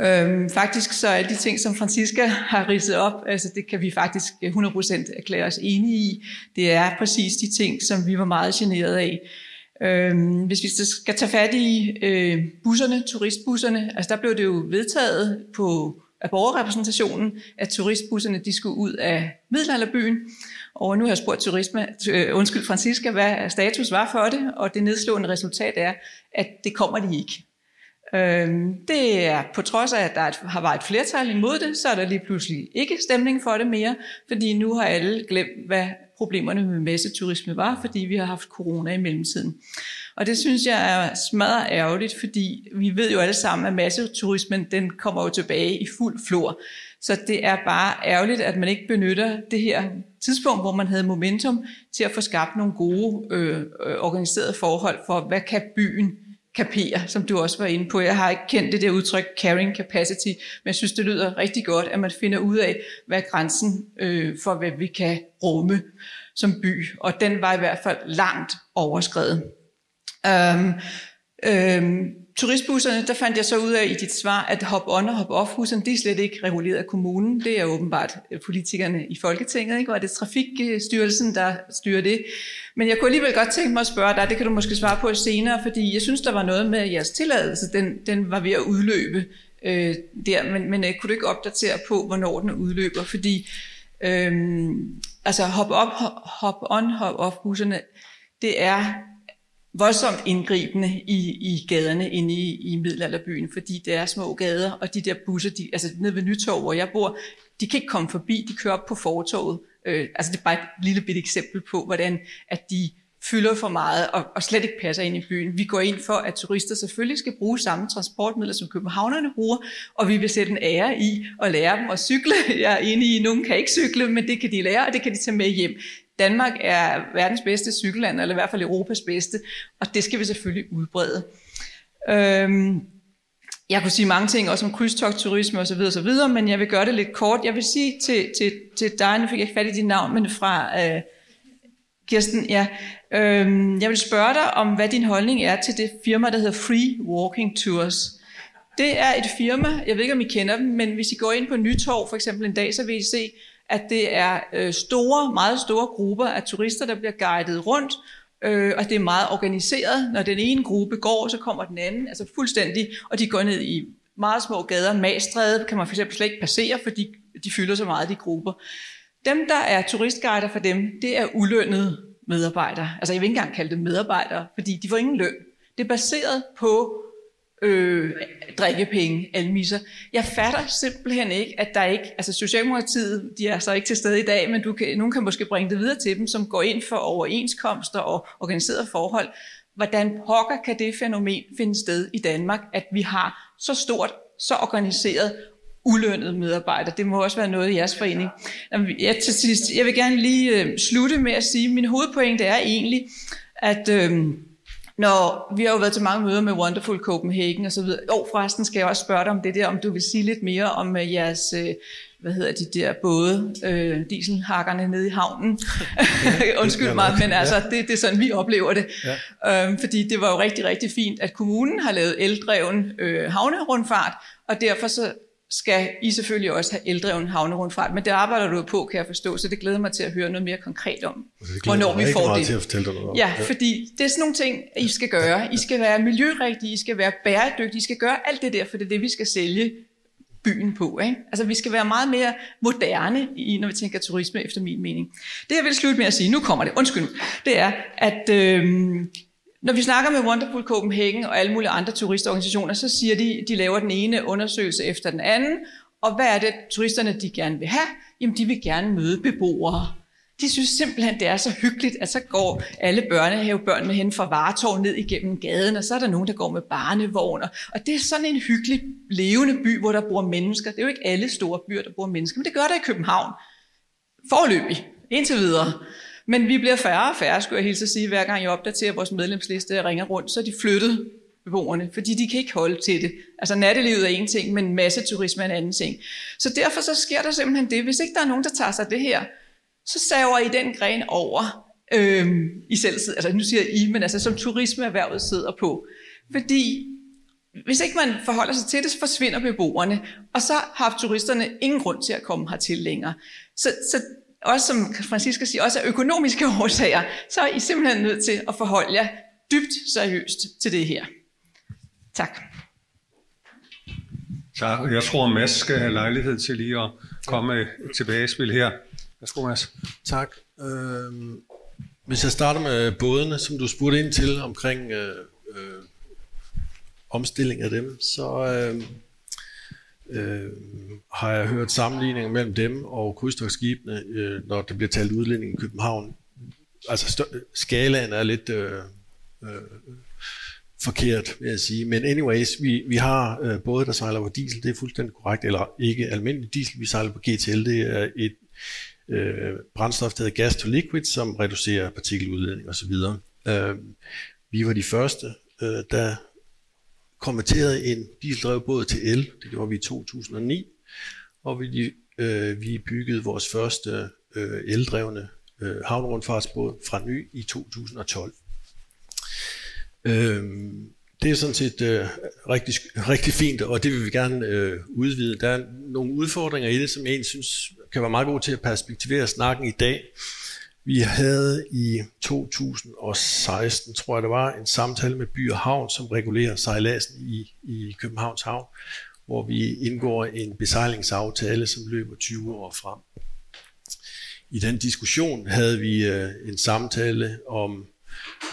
Øhm, faktisk så alle de ting, som Francisca har ridset op, altså det kan vi faktisk øh, 100% erklære os enige i. Det er præcis de ting, som vi var meget generet af. Øhm, hvis vi skal tage fat i øh, busserne, turistbusserne, altså der blev det jo vedtaget på af borgerrepræsentationen, at turistbusserne de skulle ud af middelalderbyen. Og nu har jeg spurgt turisme, øh, undskyld Francisca, hvad status var for det, og det nedslående resultat er, at det kommer de ikke. Øhm, det er på trods af, at der har været et flertal imod det, så er der lige pludselig ikke stemning for det mere, fordi nu har alle glemt, hvad problemerne med masseturisme var, fordi vi har haft corona i mellemtiden. Og det synes jeg er smadret ærgerligt, fordi vi ved jo alle sammen, at masseturismen den kommer jo tilbage i fuld flor. Så det er bare ærgerligt, at man ikke benytter det her tidspunkt, hvor man havde momentum til at få skabt nogle gode øh, øh organiserede forhold for, hvad kan byen kapere, som du også var inde på. Jeg har ikke kendt det der udtryk carrying capacity, men jeg synes, det lyder rigtig godt, at man finder ud af, hvad er grænsen øh, for, hvad vi kan rumme som by. Og den var i hvert fald langt overskrevet. Um, øhm, um, øhm, turistbusserne, der fandt jeg så ud af i dit svar, at hop-on og hop-off-busserne, de er slet ikke reguleret af kommunen. Det er åbenbart øh, politikerne i Folketinget, ikke? og det er Trafikstyrelsen, der styrer det. Men jeg kunne alligevel godt tænke mig at spørge dig, det kan du måske svare på senere, fordi jeg synes, der var noget med jeres tilladelse, den, den var ved at udløbe øh, der, men, men øh, kunne du ikke opdatere på, hvornår den udløber? Fordi øh, altså hop-op, hop-on, hop-off-busserne, det er voldsomt indgribende i, i gaderne inde i, i middelalderbyen, fordi det er små gader, og de der busser, de, altså nede ved Nytorv, hvor jeg bor, de kan ikke komme forbi, de kører op på fortoget. Øh, altså det er bare et lille bit eksempel på, hvordan at de fylder for meget og, og slet ikke passer ind i byen. Vi går ind for, at turister selvfølgelig skal bruge samme transportmidler, som københavnerne bruger, og vi vil sætte en ære i at lære dem at cykle. [LAUGHS] Jeg er enig i, at nogen kan ikke cykle, men det kan de lære, og det kan de tage med hjem. Danmark er verdens bedste cykelland, eller i hvert fald Europas bedste, og det skal vi selvfølgelig udbrede. Øhm, jeg kunne sige mange ting, også om krydstogturisme osv., osv., men jeg vil gøre det lidt kort. Jeg vil sige til, til, til dig, nu fik jeg ikke fat i dit navn, men fra øh, Kirsten, ja. Øhm, jeg vil spørge dig om, hvad din holdning er til det firma, der hedder Free Walking Tours. Det er et firma, jeg ved ikke, om I kender dem, men hvis I går ind på Nytorv for eksempel en dag, så vil I se, at det er øh, store, meget store grupper af turister, der bliver guidet rundt, øh, og det er meget organiseret. Når den ene gruppe går, så kommer den anden, altså fuldstændig, og de går ned i meget små gader. Magstræde kan man for eksempel slet ikke passere, fordi de fylder så meget, de grupper. Dem, der er turistguider for dem, det er ulønnede medarbejdere. Altså jeg vil ikke engang kalde dem medarbejdere, fordi de får ingen løn. Det er baseret på øh, drikkepenge, almisser. Jeg fatter simpelthen ikke, at der ikke, altså Socialdemokratiet, de er så ikke til stede i dag, men du kan, nogen kan måske bringe det videre til dem, som går ind for overenskomster og organiserede forhold. Hvordan pokker kan det fænomen finde sted i Danmark, at vi har så stort, så organiseret ulønnet medarbejdere. Det må også være noget i jeres forening. Jeg, til sidst, jeg vil gerne lige øh, slutte med at sige, at min hovedpointe er egentlig, at øh, når vi har jo været til mange møder med Wonderful Copenhagen og så videre. Jo, forresten skal jeg også spørge dig om det der, om du vil sige lidt mere om uh, jeres, uh, hvad hedder de der både, uh, dieselhakkerne nede i havnen. Ja, [LAUGHS] Undskyld mig, men altså, det, det er sådan, vi oplever det. Ja. Um, fordi det var jo rigtig, rigtig fint, at kommunen har lavet eldreven uh, havnerundfart, og derfor så skal I selvfølgelig også have eldreven havnerundfart, men det arbejder du på, kan jeg forstå, så det glæder mig til at høre noget mere konkret om, hvornår vi får det. Til at fortælle dig noget ja, ja, fordi det er sådan nogle ting, I skal gøre. I skal være miljørigtige, I skal være bæredygtige, I skal gøre alt det der, for det er det, vi skal sælge byen på. Ikke? Altså vi skal være meget mere moderne, i, når vi tænker turisme, efter min mening. Det jeg vil slutte med at sige, nu kommer det, undskyld, det er, at øh, når vi snakker med Wonderful Copenhagen og alle mulige andre turistorganisationer, så siger de, de laver den ene undersøgelse efter den anden, og hvad er det, turisterne de gerne vil have? Jamen, de vil gerne møde beboere. De synes simpelthen, det er så hyggeligt, at så går alle børnehavebørnene hen fra Vartov ned igennem gaden, og så er der nogen, der går med barnevogner. Og det er sådan en hyggelig, levende by, hvor der bor mennesker. Det er jo ikke alle store byer, der bor mennesker, men det gør der i København. Forløbig, indtil videre. Men vi bliver færre og færre, skulle jeg hilse at sige, hver gang jeg opdaterer vores medlemsliste og ringer rundt, så er de flyttet beboerne, fordi de kan ikke holde til det. Altså nattelivet er en ting, men masseturisme er en anden ting. Så derfor så sker der simpelthen det, hvis ikke der er nogen, der tager sig det her, så saver I den gren over, øhm, I selv sidder, altså nu siger I, men altså som turismeerhvervet sidder på. Fordi hvis ikke man forholder sig til det, så forsvinder beboerne, og så har turisterne ingen grund til at komme hertil længere. Så, så også som Francisca siger, også af økonomiske [LAUGHS] årsager, så er I simpelthen nødt til at forholde jer dybt seriøst til det her. Tak. Tak. Jeg tror, Mads skal have lejlighed til lige at komme med tilbagespil her. Værsgo, Mads. Tak. Øhm, hvis jeg starter med bådene, som du spurgte ind til omkring øh, øh, omstilling af dem, så øh, øh, har jeg hørt sammenligninger mellem dem og krydstogsskibene, øh, når der bliver talt udlænding i København. Altså skalaen er lidt øh, øh, forkert, vil jeg sige. Men anyways, vi, vi har øh, både der sejler på diesel, det er fuldstændig korrekt, eller ikke almindelig diesel, vi sejler på GTL, det er et øh, brændstof, der hedder gas to liquid, som reducerer partikeludledning osv. Øh, vi var de første, øh, der konverteret en dieseldrevet båd til el. Det gjorde vi i 2009. Og vi, øh, vi byggede vores første øh, eldrevne øh, havnrundfartsbåd fra ny i 2012. Øh, det er sådan set øh, rigtig, rigtig fint, og det vil vi gerne øh, udvide. Der er nogle udfordringer i det, som jeg egentlig synes kan være meget god til at perspektivere snakken i dag. Vi havde i 2016, tror jeg det var, en samtale med By og Havn, som regulerer sejladsen i, i Københavns Havn, hvor vi indgår en besejlingsaftale, som løber 20 år frem. I den diskussion havde vi øh, en samtale om,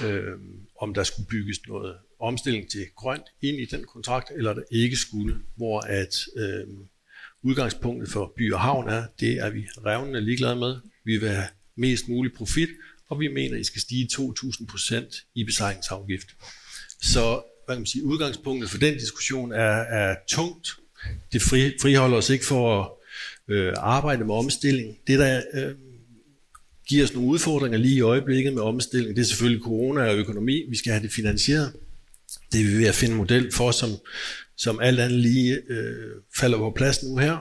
øh, om der skulle bygges noget omstilling til grønt ind i den kontrakt, eller der ikke skulle, hvor at øh, udgangspunktet for by og havn er, det er vi revnende ligeglade med. Vi vil have mest mulig profit, og vi mener, at I skal stige 2.000% i besejlingsafgift. Så hvad kan man sige, udgangspunktet for den diskussion er, er tungt. Det fri, friholder os ikke for at øh, arbejde med omstilling. Det, der øh, giver os nogle udfordringer lige i øjeblikket med omstilling, det er selvfølgelig corona og økonomi. Vi skal have det finansieret. Det er vi ved at finde en model for, som, som alt andet lige øh, falder på plads nu her.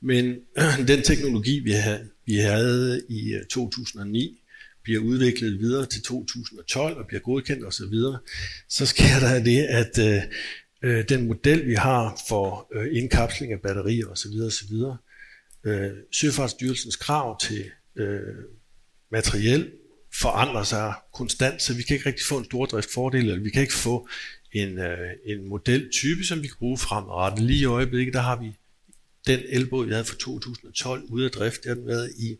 Men [CLEARS THROAT] den teknologi, vi havde, vi havde i øh, 2009, bliver udviklet videre til 2012 og bliver godkendt osv., så, så sker der det, at øh, øh, den model, vi har for øh, indkapsling af batterier osv., osv. Øh, Søfartsstyrelsens krav til øh, materiel forandrer sig konstant, så vi kan ikke rigtig få en stordriftsfordel, eller vi kan ikke få en, øh, en modeltype, som vi kan bruge fremadrettet. Lige i øjeblikket, der har vi den elbåd, vi havde fra 2012 ude af drift, det har den været i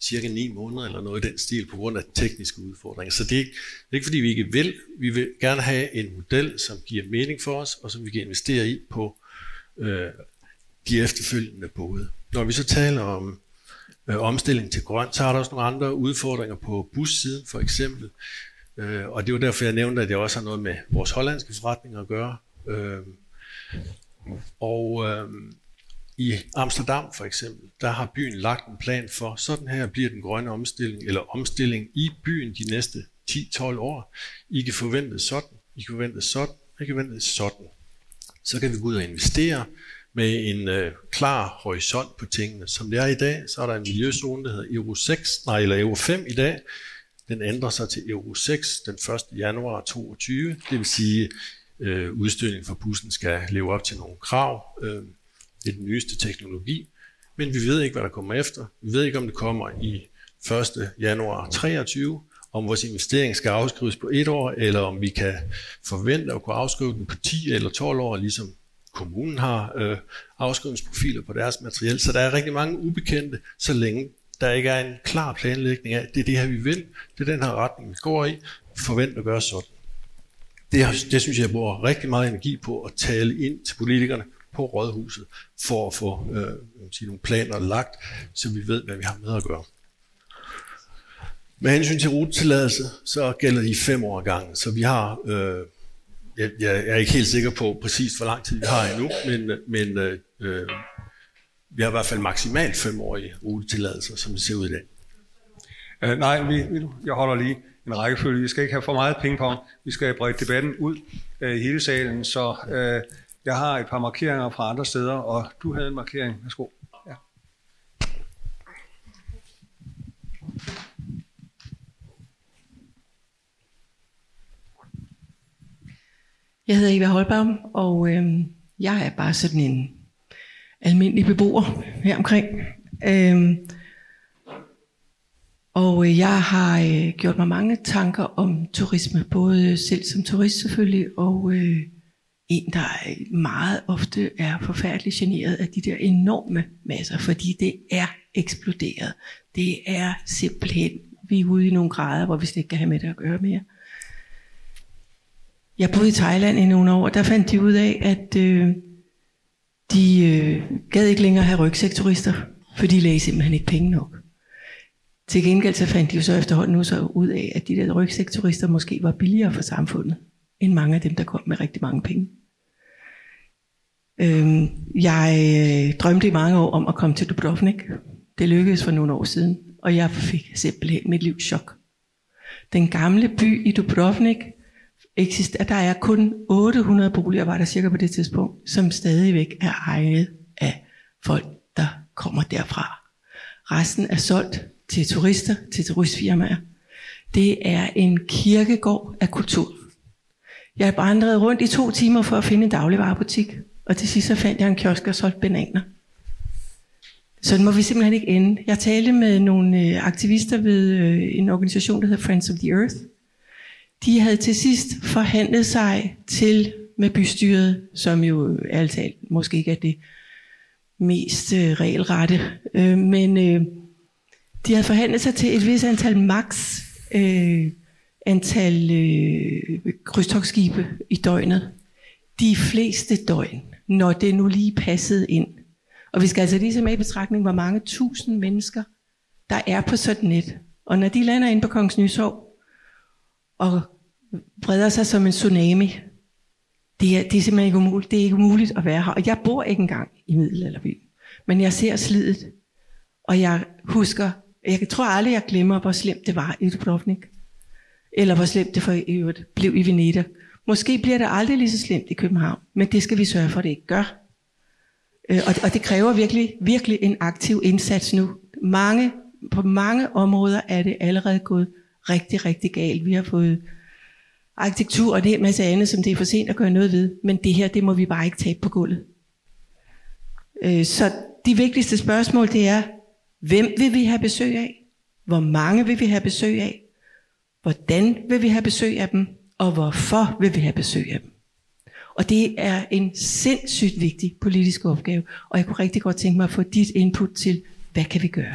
cirka 9 måneder eller noget i den stil på grund af tekniske udfordringer. Så det er, ikke, det er ikke fordi, vi ikke vil. Vi vil gerne have en model, som giver mening for os, og som vi kan investere i på øh, de efterfølgende både. Når vi så taler om øh, omstilling til grønt, så er der også nogle andre udfordringer på bussiden for eksempel. Øh, og det var derfor, jeg nævnte, at det også har noget med vores hollandske forretninger at gøre. Øh, og øh, i Amsterdam for eksempel, der har byen lagt en plan for, sådan her bliver den grønne omstilling, eller omstilling i byen de næste 10-12 år. I kan forvente sådan, I kan forvente sådan, I kan forvente sådan. Så kan vi gå ud og investere med en øh, klar horisont på tingene. Som det er i dag, så er der en miljøzone, der hedder Euro 6, nej, eller Euro 5 i dag. Den ændrer sig til Euro 6 den 1. januar 2022. Det vil sige, øh, udstødning fra bussen skal leve op til nogle krav. Øh, det er den nyeste teknologi. Men vi ved ikke, hvad der kommer efter. Vi ved ikke, om det kommer i 1. januar 23, om vores investering skal afskrives på et år, eller om vi kan forvente at kunne afskrive den på 10 eller 12 år, ligesom kommunen har øh, afskrivningsprofiler på deres materiel. Så der er rigtig mange ubekendte, så længe der ikke er en klar planlægning af, det er det her, vi vil, det er den her retning, vi går i, forvent at gøre sådan. Det, det synes jeg, jeg bruger rigtig meget energi på at tale ind til politikerne på rådhuset, for at få øh, sige, nogle planer lagt, så vi ved, hvad vi har med at gøre. Med hensyn til rutetilladelse, så gælder de fem år gange, så vi har, øh, jeg, jeg er ikke helt sikker på præcis, hvor lang tid vi har endnu, men, men øh, øh vi har i hvert fald maksimalt femårige rutetilladelser, som det ser ud i dag. Uh, nej, vi, jeg holder lige en rækkefølge. Vi skal ikke have for meget pingpong. Vi skal have bredt debatten ud øh, i hele salen, så øh, jeg har et par markeringer fra andre steder, og du havde en markering. Værsgo. Ja. Jeg hedder Eva Holbaum, og øh, jeg er bare sådan en almindelig beboer her omkring. Øh, og øh, jeg har øh, gjort mig mange tanker om turisme, både selv som turist selvfølgelig, og øh, en, der øh, meget ofte er forfærdeligt generet af de der enorme masser, fordi det er eksploderet. Det er simpelthen, vi er ude i nogle grader, hvor vi slet ikke kan have med det at gøre mere. Jeg boede i Thailand i nogle år, og der fandt de ud af, at øh, de øh, gad ikke længere have rygsækturister, for de lagde simpelthen ikke penge nok. Til gengæld så fandt de jo så efterhånden nu så ud af, at de der rygsækturister måske var billigere for samfundet, end mange af dem, der kom med rigtig mange penge. Øhm, jeg øh, drømte i mange år om at komme til Dubrovnik. Det lykkedes for nogle år siden, og jeg fik simpelthen mit livs chok. Den gamle by i Dubrovnik, eksisterer, der er kun 800 boliger, var der cirka på det tidspunkt, som stadigvæk er ejet af folk, der kommer derfra. Resten er solgt til turister, til turistfirmaer. Det er en kirkegård af kultur. Jeg vandrede rundt i to timer for at finde en dagligvarerbutik, og til sidst så fandt jeg en kiosk og solgte bananer. Sådan må vi simpelthen ikke ende. Jeg talte med nogle øh, aktivister ved øh, en organisation, der hedder Friends of the Earth. De havde til sidst forhandlet sig til med bystyret, som jo øh, altid måske ikke er det mest regelrette, men de havde forhandlet sig til et vis antal max øh, antal øh, krydstogsskibe i døgnet. De fleste døgn, når det nu lige passede ind. Og vi skal altså lige se med i betragtning, hvor mange tusind mennesker, der er på sådan et. Og når de lander ind på Kongens Nysorg og breder sig som en tsunami, det er, det er simpelthen ikke umuligt. Det er ikke umuligt at være her. Og jeg bor ikke engang i Middelalderby. Men jeg ser slidet, og jeg husker jeg tror aldrig, jeg glemmer, hvor slemt det var i Dubrovnik. Eller hvor slemt det for øvrigt blev i Venedig. Måske bliver det aldrig lige så slemt i København, men det skal vi sørge for, at det ikke gør. Øh, og, og det kræver virkelig, virkelig en aktiv indsats nu. Mange, på mange områder er det allerede gået rigtig, rigtig galt. Vi har fået arkitektur og en hel masse andet, som det er for sent at gøre noget ved. Men det her, det må vi bare ikke tabe på gulvet. Øh, så de vigtigste spørgsmål, det er, Hvem vil vi have besøg af? Hvor mange vil vi have besøg af? Hvordan vil vi have besøg af dem? Og hvorfor vil vi have besøg af dem? Og det er en sindssygt vigtig politisk opgave, og jeg kunne rigtig godt tænke mig at få dit input til, hvad kan vi gøre?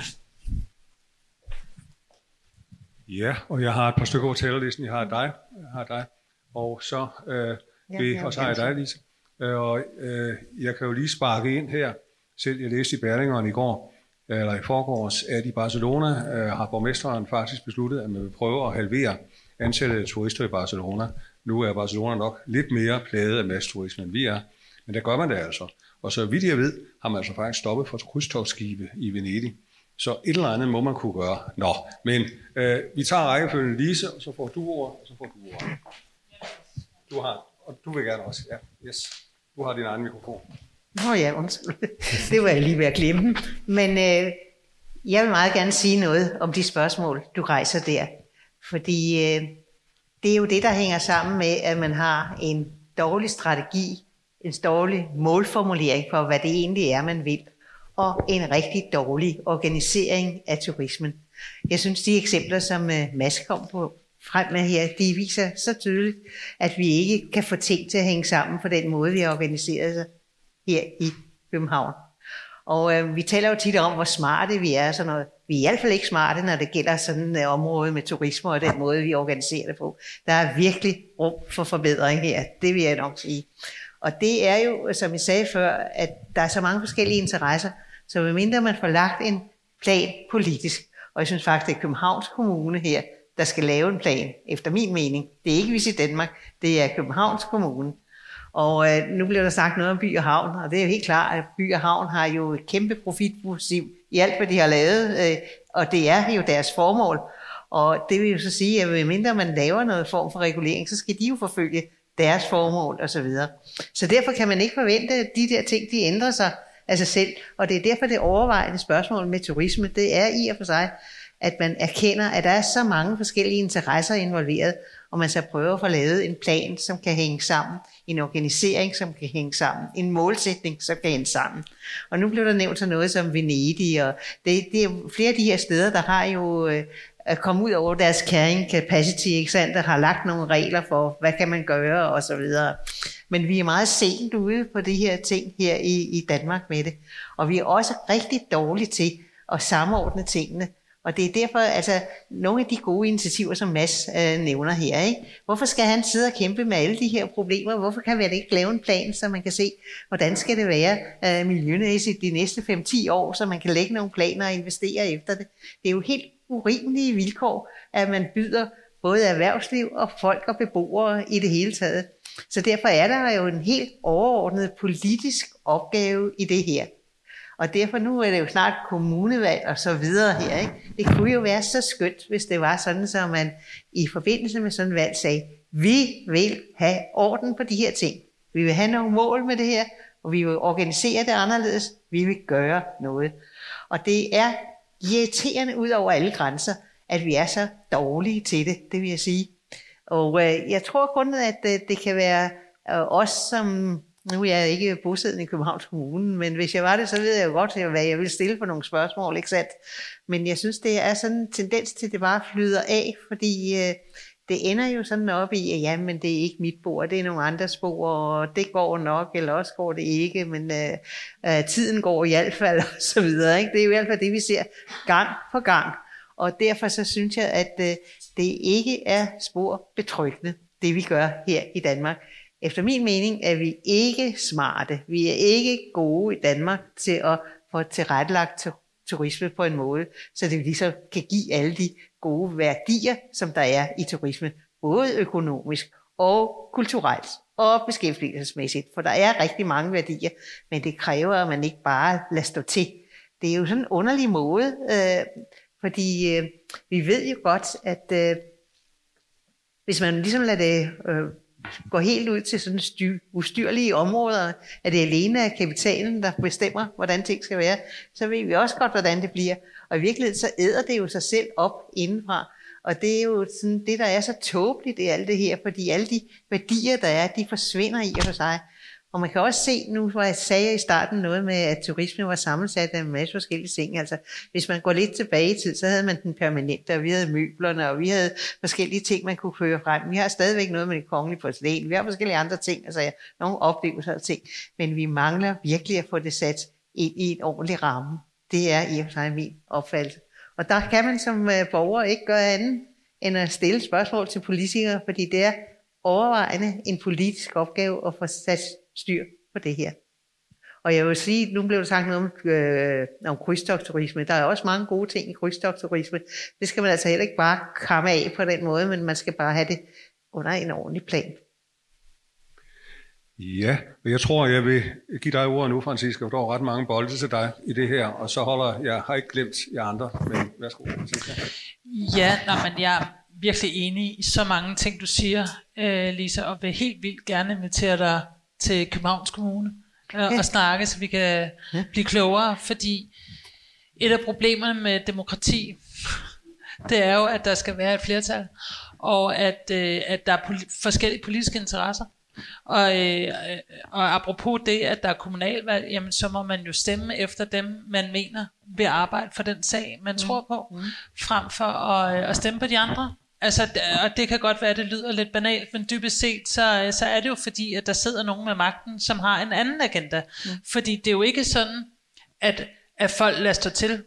Ja, og jeg har et par stykker over talerlisten. Jeg har dig, jeg har dig og så, øh, vi, ja, og så har jeg dig, Lise. Øh, og øh, jeg kan jo lige sparke ind her. Selv jeg læste i Berlingeren i går, Øh, eller i forgårs, at i Barcelona øh, har borgmesteren faktisk besluttet, at man vil prøve at halvere antallet af turister i Barcelona. Nu er Barcelona nok lidt mere plaget af masseturisme, end vi er, men der gør man det altså. Og så vidt jeg ved, har man altså faktisk stoppet for krydstogsskibe i Venedig. Så et eller andet må man kunne gøre. Nå, men øh, vi tager rækkefølgen Lise, og så får du ord, og så får du ord. Du har, og du vil gerne også, ja, yes. Du har din egen mikrofon. Nå ja, undskyld. [LAUGHS] Det var jeg lige ved at glemme. Men øh, jeg vil meget gerne sige noget om de spørgsmål, du rejser der. Fordi øh, det er jo det, der hænger sammen med, at man har en dårlig strategi, en dårlig målformulering for, hvad det egentlig er, man vil, og en rigtig dårlig organisering af turismen. Jeg synes, de eksempler, som øh, Mads kom på frem med her, de viser så tydeligt, at vi ikke kan få ting til at hænge sammen på den måde, vi har organiseret sig her i København. Og øh, vi taler jo tit om, hvor smarte vi er. Sådan noget. Vi er i hvert fald ikke smarte, når det gælder sådan et uh, område med turisme og den måde, vi organiserer det på. Der er virkelig rum for forbedring her, det vil jeg nok sige. Og det er jo, som jeg sagde før, at der er så mange forskellige interesser, så medmindre man får lagt en plan politisk, og jeg synes faktisk, det er Københavns Kommune her, der skal lave en plan, efter min mening. Det er ikke Visit Danmark, det er Københavns Kommune. Og øh, nu bliver der sagt noget om by og havn, og det er jo helt klart, at by og havn har jo et kæmpe profitmotiv i alt, hvad de har lavet, øh, og det er jo deres formål. Og det vil jo så sige, at mindre man laver noget form for regulering, så skal de jo forfølge deres formål osv. Så, videre. så derfor kan man ikke forvente, at de der ting, de ændrer sig af sig selv. Og det er derfor det overvejende spørgsmål med turisme, det er i og for sig, at man erkender, at der er så mange forskellige interesser involveret, og man så prøver at få lavet en plan, som kan hænge sammen, en organisering, som kan hænge sammen, en målsætning, som kan hænge sammen. Og nu blev der nævnt sådan noget som Venedig, og det, det er flere af de her steder, der har jo øh, kommet ud over deres carrying capacity, ikke sandt, der har lagt nogle regler for, hvad kan man gøre, og så videre. Men vi er meget sent ude på de her ting her i, i Danmark med det. Og vi er også rigtig dårlige til at samordne tingene. Og det er derfor, altså, nogle af de gode initiativer, som Mads øh, nævner her, ikke? hvorfor skal han sidde og kæmpe med alle de her problemer? Hvorfor kan vi ikke lave en plan, så man kan se, hvordan skal det være øh, miljømæssigt de næste 5-10 år, så man kan lægge nogle planer og investere efter det? Det er jo helt urimelige vilkår, at man byder både erhvervsliv og folk og beboere i det hele taget. Så derfor er der jo en helt overordnet politisk opgave i det her. Og derfor nu er det jo snart kommunevalg og så videre her. Ikke? Det kunne jo være så skønt, hvis det var sådan, så man i forbindelse med sådan en valg sagde, vi vil have orden på de her ting. Vi vil have nogle mål med det her, og vi vil organisere det anderledes. Vi vil gøre noget. Og det er irriterende ud over alle grænser, at vi er så dårlige til det, det vil jeg sige. Og øh, jeg tror kun, at øh, det kan være øh, os, som nu er jeg ikke bosiddende i Københavns Kommune, men hvis jeg var det, så ved jeg jo godt, hvad jeg vil stille for nogle spørgsmål, ikke sandt? Men jeg synes, det er sådan en tendens til, at det bare flyder af, fordi øh, det ender jo sådan op i, at jamen, det er ikke mit bord, det er nogle andres bord, og det går nok, eller også går det ikke, men øh, øh, tiden går i hvert fald, [LAUGHS] og så videre. Ikke? Det er jo i hvert fald det, vi ser gang på gang. Og derfor så synes jeg, at øh, det ikke er spor betryggende, det vi gør her i Danmark. Efter min mening er vi ikke smarte. Vi er ikke gode i Danmark til at få tilrettelagt turisme på en måde, så det ligesom kan give alle de gode værdier, som der er i turisme, både økonomisk og kulturelt og beskæftigelsesmæssigt. For der er rigtig mange værdier, men det kræver, at man ikke bare lader stå til. Det er jo sådan en underlig måde, øh, fordi øh, vi ved jo godt, at øh, hvis man ligesom lader det øh, går helt ud til sådan styr, ustyrlige områder, at det alene er kapitalen, der bestemmer, hvordan ting skal være, så ved vi også godt, hvordan det bliver. Og i virkeligheden så æder det jo sig selv op indenfra. Og det er jo sådan, det, der er så tåbeligt i alt det her, fordi alle de værdier, der er, de forsvinder i og for sig. Og man kan også se nu, hvor jeg sagde i starten noget med, at turisme var sammensat af en masse forskellige ting. Altså, hvis man går lidt tilbage i tid, så havde man den permanente, og vi havde møblerne, og vi havde forskellige ting, man kunne køre frem. Vi har stadigvæk noget med det kongelige porcelæn. Vi har forskellige andre ting, altså nogle oplevelser og ting. Men vi mangler virkelig at få det sat ind i en ordentlig ramme. Det er i og for sig min opfattelse. Og der kan man som øh, borger ikke gøre andet end at stille spørgsmål til politikere, fordi det er overvejende en politisk opgave at få sat styr på det her. Og jeg vil sige, nu blev der sagt noget om, øh, om krydstogturisme. Der er også mange gode ting i krydstogturisme. Det skal man altså heller ikke bare kramme af på den måde, men man skal bare have det under en ordentlig plan. Ja, og jeg tror, jeg vil give dig ordet nu, Francisca, for der er ret mange bolde til dig i det her, og så holder jeg, har ikke glemt jer andre, men værsgo, Francisca. Ja, nej, men jeg er virkelig enig i så mange ting, du siger, øh, Lisa, og vil helt vildt gerne invitere dig til Københavns Kommune øh, ja. og snakke, så vi kan ja. blive klogere, fordi et af problemerne med demokrati, det er jo, at der skal være et flertal, og at, øh, at der er poli- forskellige politiske interesser. Og, øh, og apropos det, at der er kommunalvalg, jamen så må man jo stemme efter dem, man mener vil arbejde for den sag, man mm. tror på, mm. frem for at, øh, at stemme på de andre. Altså, og det kan godt være, at det lyder lidt banalt, men dybest set, så, så er det jo fordi, at der sidder nogen med magten, som har en anden agenda. Mm. Fordi det er jo ikke sådan, at, at folk lader stå til.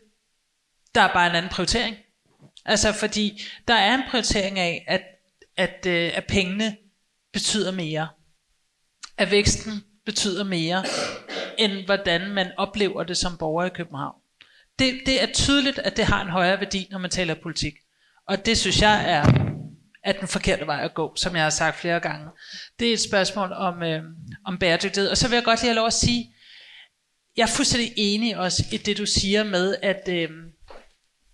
Der er bare en anden prioritering. Altså, fordi der er en prioritering af, at, at, øh, at pengene betyder mere. At væksten betyder mere, end hvordan man oplever det som borger i København. Det, det er tydeligt, at det har en højere værdi, når man taler politik. Og det synes jeg er, er den forkerte vej at gå, som jeg har sagt flere gange. Det er et spørgsmål om, øh, om bæredygtighed. Og så vil jeg godt lige have lov at sige, jeg er fuldstændig enig også i det, du siger med, at øh,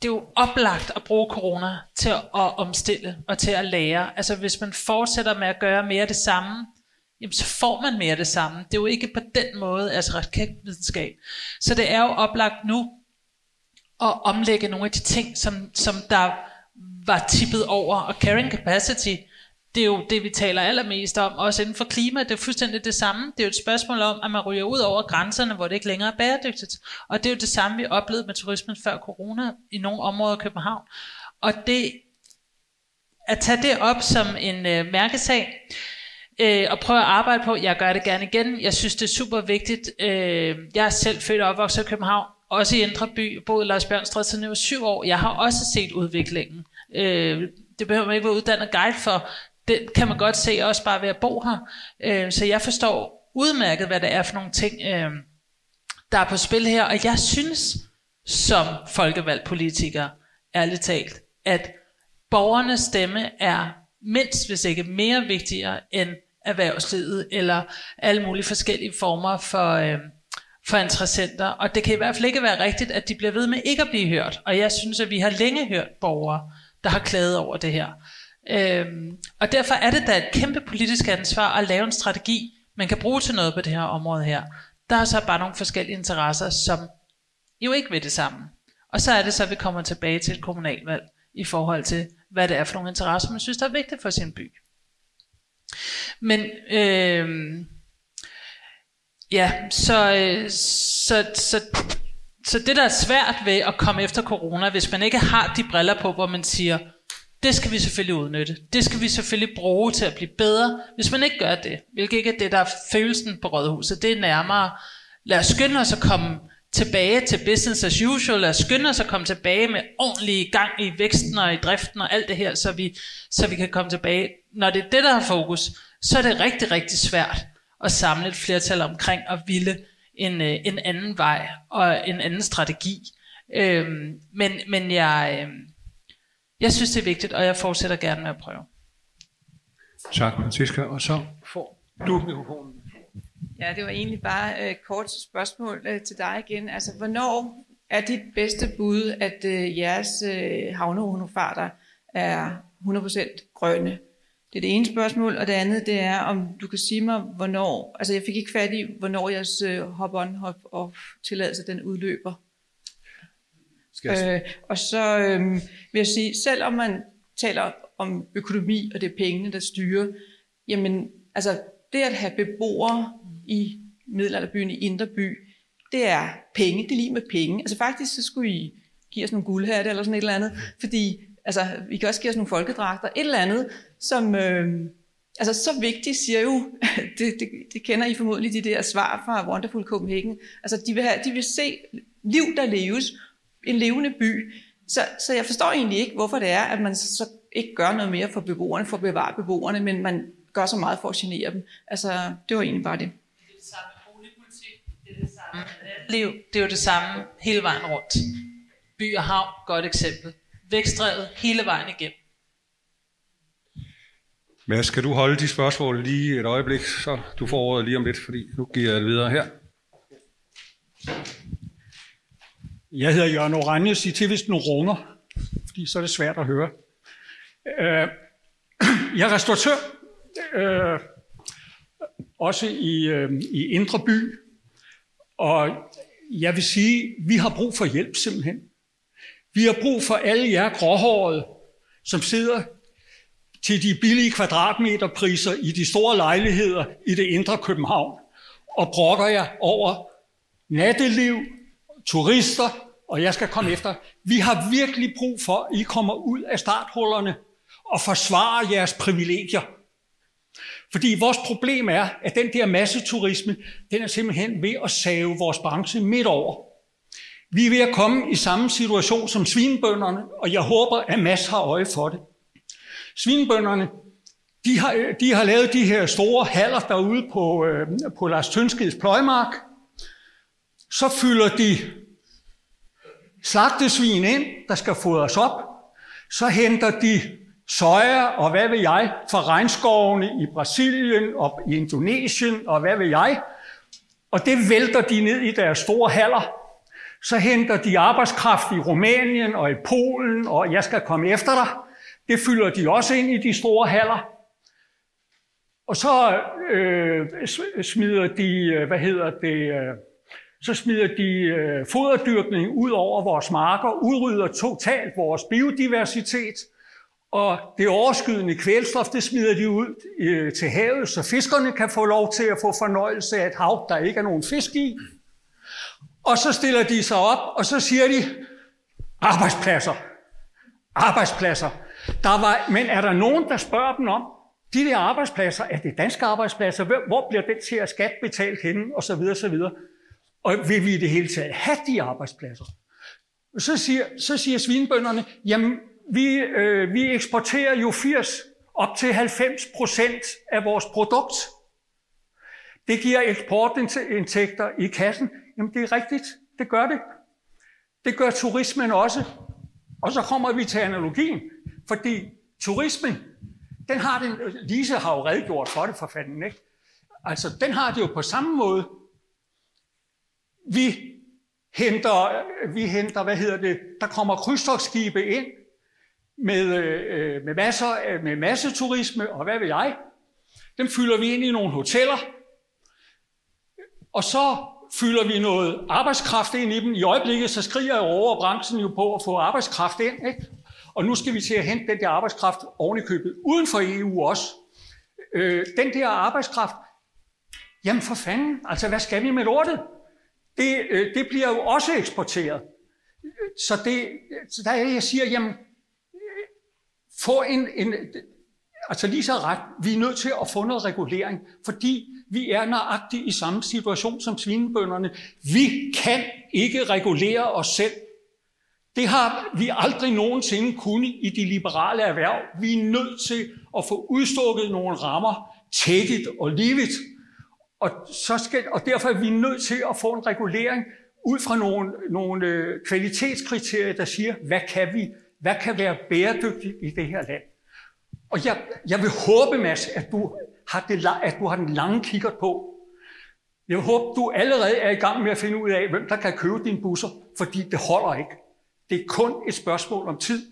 det er jo oplagt at bruge corona til at omstille og til at lære. Altså hvis man fortsætter med at gøre mere det samme, jamen så får man mere det samme. Det er jo ikke på den måde, altså raketvidenskab. Så det er jo oplagt nu at omlægge nogle af de ting, som, som der var tippet over. Og carrying capacity, det er jo det, vi taler allermest om, også inden for klima, det er fuldstændig det samme. Det er jo et spørgsmål om, at man ryger ud over grænserne, hvor det ikke længere er bæredygtigt. Og det er jo det samme, vi oplevede med turismen før corona i nogle områder i København. Og det at tage det op som en øh, mærkesag, øh, og prøve at arbejde på, jeg gør det gerne igen, jeg synes det er super vigtigt, øh, jeg er selv født og opvokset i København, også i Indre By, boet i Lars Bjørnstræd siden jeg var syv år, jeg har også set udviklingen. Øh, det behøver man ikke være uddannet guide for, det kan man godt se også bare ved at bo her. Øh, så jeg forstår udmærket, hvad det er for nogle ting, øh, der er på spil her, og jeg synes som folkevalgt politiker, ærligt talt, at borgernes stemme er mindst, hvis ikke mere vigtigere end erhvervslivet eller alle mulige forskellige former for, øh, for interessenter. Og det kan i hvert fald ikke være rigtigt, at de bliver ved med ikke at blive hørt. Og jeg synes, at vi har længe hørt borgere, der har klaget over det her. Øhm, og derfor er det da et kæmpe politisk ansvar at lave en strategi, man kan bruge til noget på det her område her. Der er så bare nogle forskellige interesser, som jo ikke vil det samme. Og så er det så, at vi kommer tilbage til et kommunalvalg i forhold til, hvad det er for nogle interesser, man synes, der er vigtigt for sin by. Men øh, ja, så, øh, så, så, så det der er svært ved at komme efter corona, hvis man ikke har de briller på, hvor man siger, det skal vi selvfølgelig udnytte. Det skal vi selvfølgelig bruge til at blive bedre. Hvis man ikke gør det, hvilket ikke er det, der er følelsen på Rådhuset, det er nærmere, lad os skynde os at komme tilbage til business as usual, og skynde os at komme tilbage med ordentlig gang i væksten og i driften og alt det her, så vi, så vi kan komme tilbage. Når det er det, der har fokus, så er det rigtig, rigtig svært at samle et flertal omkring og ville en, øh, en anden vej og en anden strategi. Øhm, men, men jeg, øh, jeg synes, det er vigtigt, og jeg fortsætter gerne med at prøve. Tak, Francisca. Og så får du mikrofonen. Ja, det var egentlig bare et øh, kort spørgsmål øh, til dig igen. Altså, hvornår er dit bedste bud, at øh, jeres øh, havnehonofarter er 100% grønne? Det er det ene spørgsmål, og det andet det er, om du kan sige mig, hvornår, altså jeg fik ikke fat i, hvornår jeres øh, hop-on, hop-off tilladelse, den udløber. Øh, og så øh, vil jeg sige, selvom man taler om økonomi, og det er pengene, der styrer, jamen, altså det at have beboere i middelalderbyen i Indre By, det er penge, det er lige med penge. Altså faktisk, så skulle I give os nogle guldhatte eller sådan et eller andet, fordi altså, vi kan også give os nogle folkedragter, et eller andet, som, øh, altså så vigtigt siger jo, [LAUGHS] det, det, det kender I formodentlig de der svar fra Wonderful Copenhagen, altså de vil, have, de vil se liv, der leves, en levende by, så, så jeg forstår egentlig ikke, hvorfor det er, at man så ikke gør noget mere for beboerne, for at bevare beboerne, men man gør så meget for at genere dem. Altså, det var egentlig bare det samme boligpolitik, det er det samme liv, det er jo det samme hele vejen rundt. By og havn, godt eksempel. Vækstdrevet hele vejen igennem. Men skal du holde de spørgsmål lige et øjeblik, så du får ordet lige om lidt, fordi nu giver jeg det videre her. Jeg hedder Jørgen Oranje, sig til, hvis den runger, fordi så er det svært at høre. Øh, jeg er restauratør, øh, også i, øh, i Indre By. Og jeg vil sige, vi har brug for hjælp simpelthen. Vi har brug for alle jer gråhårede, som sidder til de billige kvadratmeterpriser i de store lejligheder i det indre København og brokker jer over natteliv, turister, og jeg skal komme efter. Vi har virkelig brug for, at I kommer ud af starthullerne og forsvarer jeres privilegier. Fordi vores problem er, at den der masseturisme, den er simpelthen ved at save vores branche midt over. Vi er ved at komme i samme situation som svinebønderne, og jeg håber, at Mads har øje for det. Svinebønderne, de har, de har lavet de her store haller derude på, øh, på Lars Tønskeds pløjmark. Så fylder de slagtesvin ind, der skal fodres op. Så henter de soja og hvad vil jeg fra regnskovene i Brasilien og i Indonesien og hvad vil jeg. Og det vælter de ned i deres store haller. Så henter de arbejdskraft i Rumænien og i Polen, og jeg skal komme efter dig. Det fylder de også ind i de store haller. Og så øh, smider de, øh, hvad hedder det, øh, så smider de øh, foderdyrkning ud over vores marker, udrydder totalt vores biodiversitet, og det overskydende kvælstof, det smider de ud øh, til havet, så fiskerne kan få lov til at få fornøjelse af et hav, der ikke er nogen fisk i. Og så stiller de sig op, og så siger de, arbejdspladser. Arbejdspladser. Der var, men er der nogen, der spørger dem om, de der arbejdspladser, er det danske arbejdspladser? Hvor bliver den til at skat betalt henne? Og så videre, så videre. Og vil vi i det hele taget have de arbejdspladser? Så siger, så siger svinbønderne, jamen vi, øh, vi eksporterer jo 80 op til 90 procent af vores produkt. Det giver eksportindtægter i kassen. Jamen det er rigtigt, det gør det. Det gør turismen også. Og så kommer vi til analogien, fordi turismen, den har den, Lise har jo redegjort for det for fanden, ikke? Altså, den har det jo på samme måde. Vi henter, vi henter, hvad hedder det, der kommer krydstogsskibe ind med, øh, med masser øh, med masseturisme, og hvad vil jeg? Dem fylder vi ind i nogle hoteller, og så fylder vi noget arbejdskraft ind i dem. I øjeblikket så skriger jeg over branchen jo på at få arbejdskraft ind, ikke? Og nu skal vi til at hente den der arbejdskraft oven i købet, uden for EU også. Øh, den der arbejdskraft, jamen for fanden, altså hvad skal vi med lortet? Det, øh, det bliver jo også eksporteret. Så, det, så der er jeg siger, jamen, få en, en, altså lige så ret, vi er nødt til at få noget regulering, fordi vi er nøjagtigt i samme situation som svinebønderne. Vi kan ikke regulere os selv. Det har vi aldrig nogensinde kunnet i de liberale erhverv. Vi er nødt til at få udstukket nogle rammer, take og livet. Og, så skal, og derfor er vi nødt til at få en regulering ud fra nogle, nogle øh, kvalitetskriterier, der siger, hvad kan vi, hvad kan være bæredygtigt i det her land. Og jeg, jeg vil håbe, Mads, at du, har det, at du har den lange kigger på. Jeg håber, du allerede er i gang med at finde ud af, hvem der kan købe dine busser, fordi det holder ikke. Det er kun et spørgsmål om tid.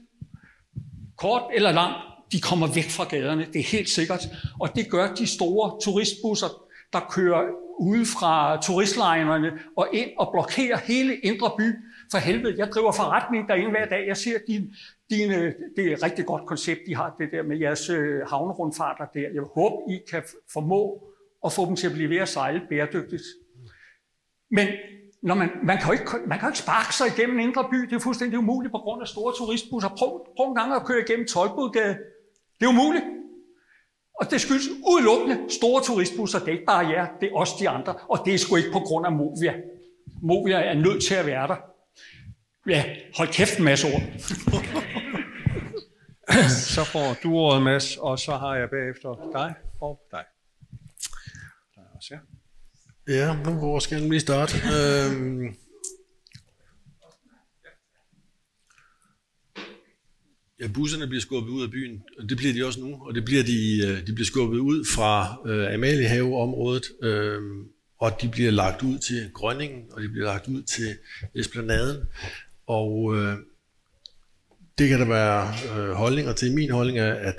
Kort eller lang, de kommer væk fra gaderne, det er helt sikkert. Og det gør de store turistbusser, der kører ude fra turistlejrene og ind og blokerer hele Indre By. For helvede, jeg driver forretning derinde hver dag. Jeg ser, din, din, øh, det er et rigtig godt koncept, I har det der med jeres øh, havnerundfarter der. Jeg håber, I kan formå at få dem til at blive ved at sejle bæredygtigt. Men når man, man, kan jo ikke, man kan jo ikke sparke sig igennem Indre By. Det er fuldstændig umuligt på grund af store turistbusser. Prøv, prøv en gang at køre igennem Tolbodgade. Det er umuligt. Og det skyldes udelukkende store turistbusser. Det er ikke bare jer, det er også de andre. Og det er sgu ikke på grund af Movia. Movia er nødt til at være der. Ja, hold kæft en masse ord. [LAUGHS] så får du ordet, Mads, og så har jeg bagefter dig og dig. Der er også, ja. Ja, nu hvor skal vi lige starte. øhm, Ja, busserne bliver skubbet ud af byen, og det bliver de også nu, og det bliver de, øh, de bliver skubbet ud fra øh, Amaliehaveområdet, øh, og de bliver lagt ud til Grønningen, og de bliver lagt ud til Esplanaden, og øh, det kan der være øh, holdninger til. Min holdning er, at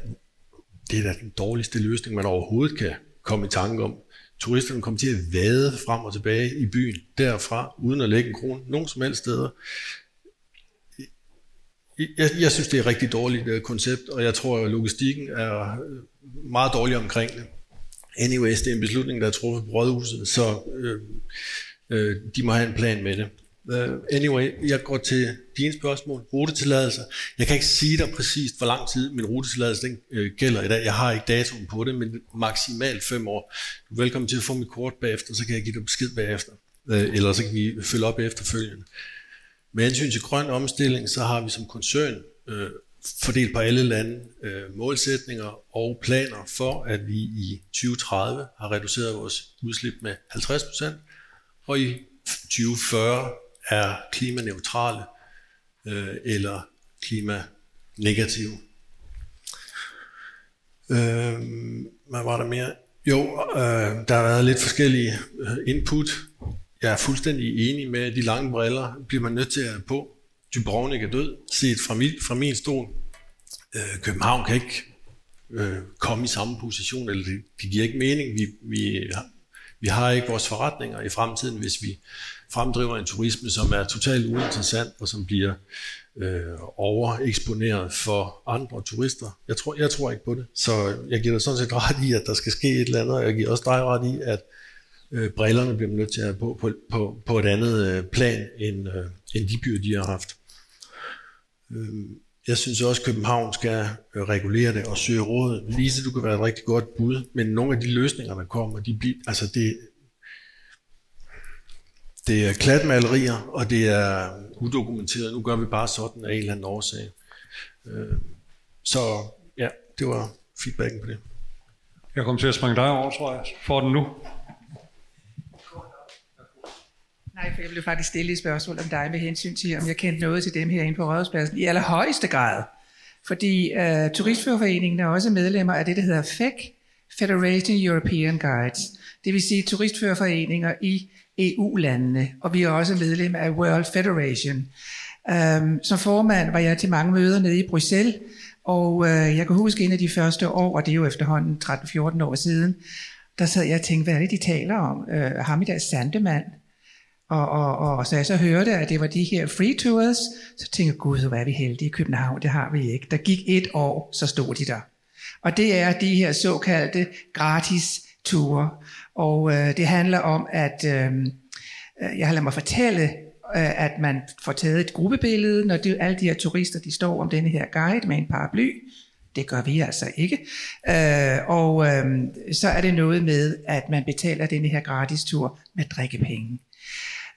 det er da den dårligste løsning, man overhovedet kan komme i tanke om. Turisterne kommer til at vade frem og tilbage i byen derfra, uden at lægge en krone nogen som helst steder. Jeg, jeg synes, det er et rigtig dårligt uh, koncept, og jeg tror, at logistikken er øh, meget dårlig omkring det. Anyways, det er en beslutning, der er truffet på rådhuset, så øh, øh, de må have en plan med det. Uh, anyway, jeg går til dine spørgsmål. Rutetilladelser. Jeg kan ikke sige dig præcist, hvor lang tid min rutetilladelse den, øh, gælder i dag. Jeg har ikke datoen på det, men maksimalt fem år. Du er velkommen til at få mit kort bagefter, så kan jeg give dig besked bagefter. Uh, eller så kan vi følge op efterfølgende. Med hensyn til grøn omstilling, så har vi som koncern øh, fordelt på alle lande øh, målsætninger og planer for, at vi i 2030 har reduceret vores udslip med 50%, og i 2040 er klimaneutrale øh, eller klimanegative. Øh, hvad var der mere? Jo, øh, der har været lidt forskellige øh, input jeg er fuldstændig enig med, at de lange briller bliver man nødt til at have på. Dubrovnik er død, set fra min, fra min stol. Øh, København kan ikke øh, komme i samme position, eller det, det giver ikke mening. Vi, vi, Vi har ikke vores forretninger i fremtiden, hvis vi fremdriver en turisme, som er totalt uinteressant og som bliver øh, overeksponeret for andre turister. Jeg tror, jeg tror ikke på det. Så jeg giver dig sådan set ret i, at der skal ske et eller andet, og jeg giver også dig ret i, at øh, brillerne bliver nødt til at have på, på, på, på et andet øh, plan, end, øh, end de byer, de har haft. Øh, jeg synes også, at København skal øh, regulere det og søge råd. Lise, du kan være et rigtig godt bud, men nogle af de løsninger, der kommer, de bliver, altså det, det er klatmalerier, og det er udokumenteret. Nu gør vi bare sådan af en eller anden årsag. Øh, så ja, det var feedbacken på det. Jeg kommer til at springe dig over, tror jeg. Får den nu? Nej, for jeg blev faktisk stillet et spørgsmål om dig med hensyn til, om jeg kendte noget til dem herinde på Rådhuspladsen i allerhøjeste grad. Fordi uh, Turistførerforeningen er også medlemmer af det, der hedder FEC, Federation European Guides. Det vil sige turistførerforeninger i EU-landene, og vi er også medlem af World Federation. Um, som formand var jeg til mange møder nede i Bruxelles, og uh, jeg kan huske en af de første år, og det er jo efterhånden 13-14 år siden, der sad jeg og tænkte, hvad er det, de taler om? Uh, ham i der Sandemand, og, og, og så jeg så hørte, at det var de her free tours, så tænkte jeg, gud, så var vi heldige i København, det har vi ikke. Der gik et år, så stod de der. Og det er de her såkaldte gratis ture. Og øh, det handler om, at øh, øh, jeg har ladet mig fortælle, øh, at man får taget et gruppebillede, når de, alle de her turister, de står om denne her guide med en paraply. Det gør vi altså ikke. Øh, og øh, så er det noget med, at man betaler denne her gratis tur med drikkepenge.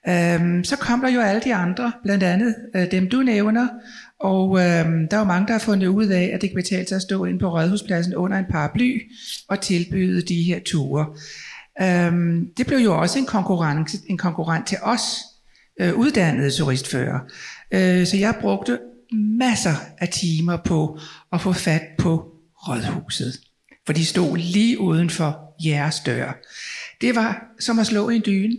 Øhm, så kom der jo alle de andre, blandt andet øh, dem du nævner, og øhm, der er jo mange, der har fundet ud af, at det kan betale sig at stå inde på Rådhuspladsen under en paraply og tilbyde de her ture. Øhm, det blev jo også en konkurrent, en konkurrent til os, øh, uddannede turistfører. Øh, så jeg brugte masser af timer på at få fat på Rådhuset, for de stod lige uden for jeres dør. Det var som at slå i en dyne.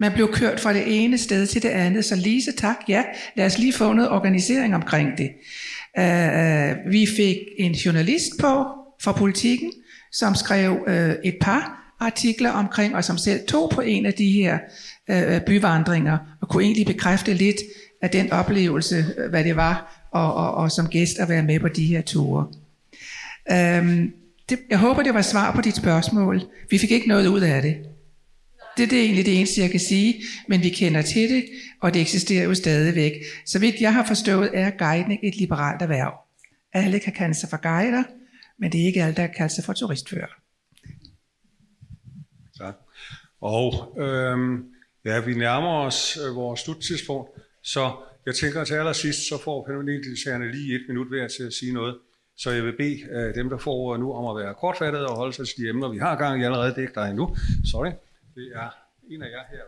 Man blev kørt fra det ene sted til det andet, så Lise, tak, ja, lad os lige få noget organisering omkring det. Uh, vi fik en journalist på fra politikken, som skrev uh, et par artikler omkring, og som selv tog på en af de her øh, øh byvandringer, og kunne egentlig bekræfte lidt af den oplevelse, øh, hvad det var, og, og, og som gæst at være med på de her ture. Øhm, det, jeg håber, det var svar på dit spørgsmål. Vi fik ikke noget ud af det. Det, det er egentlig det eneste, jeg kan sige, men vi kender til det, og det eksisterer jo stadigvæk. Så vidt jeg har forstået, er guidning et liberalt erhverv. Alle kan kalde sig for guider, men det er ikke alle, der kan kalde sig for turistfører. Og øhm, ja, vi nærmer os øh, vores sluttidspunkt, så jeg tænker til allersidst, så får paneldeltagerne lige et minut hver til at sige noget. Så jeg vil bede øh, dem, der får ordet nu, om at være kortfattede og holde sig til de emner, vi har gang i allerede. Det er ikke dig endnu. Sorry. Det er en af jer her.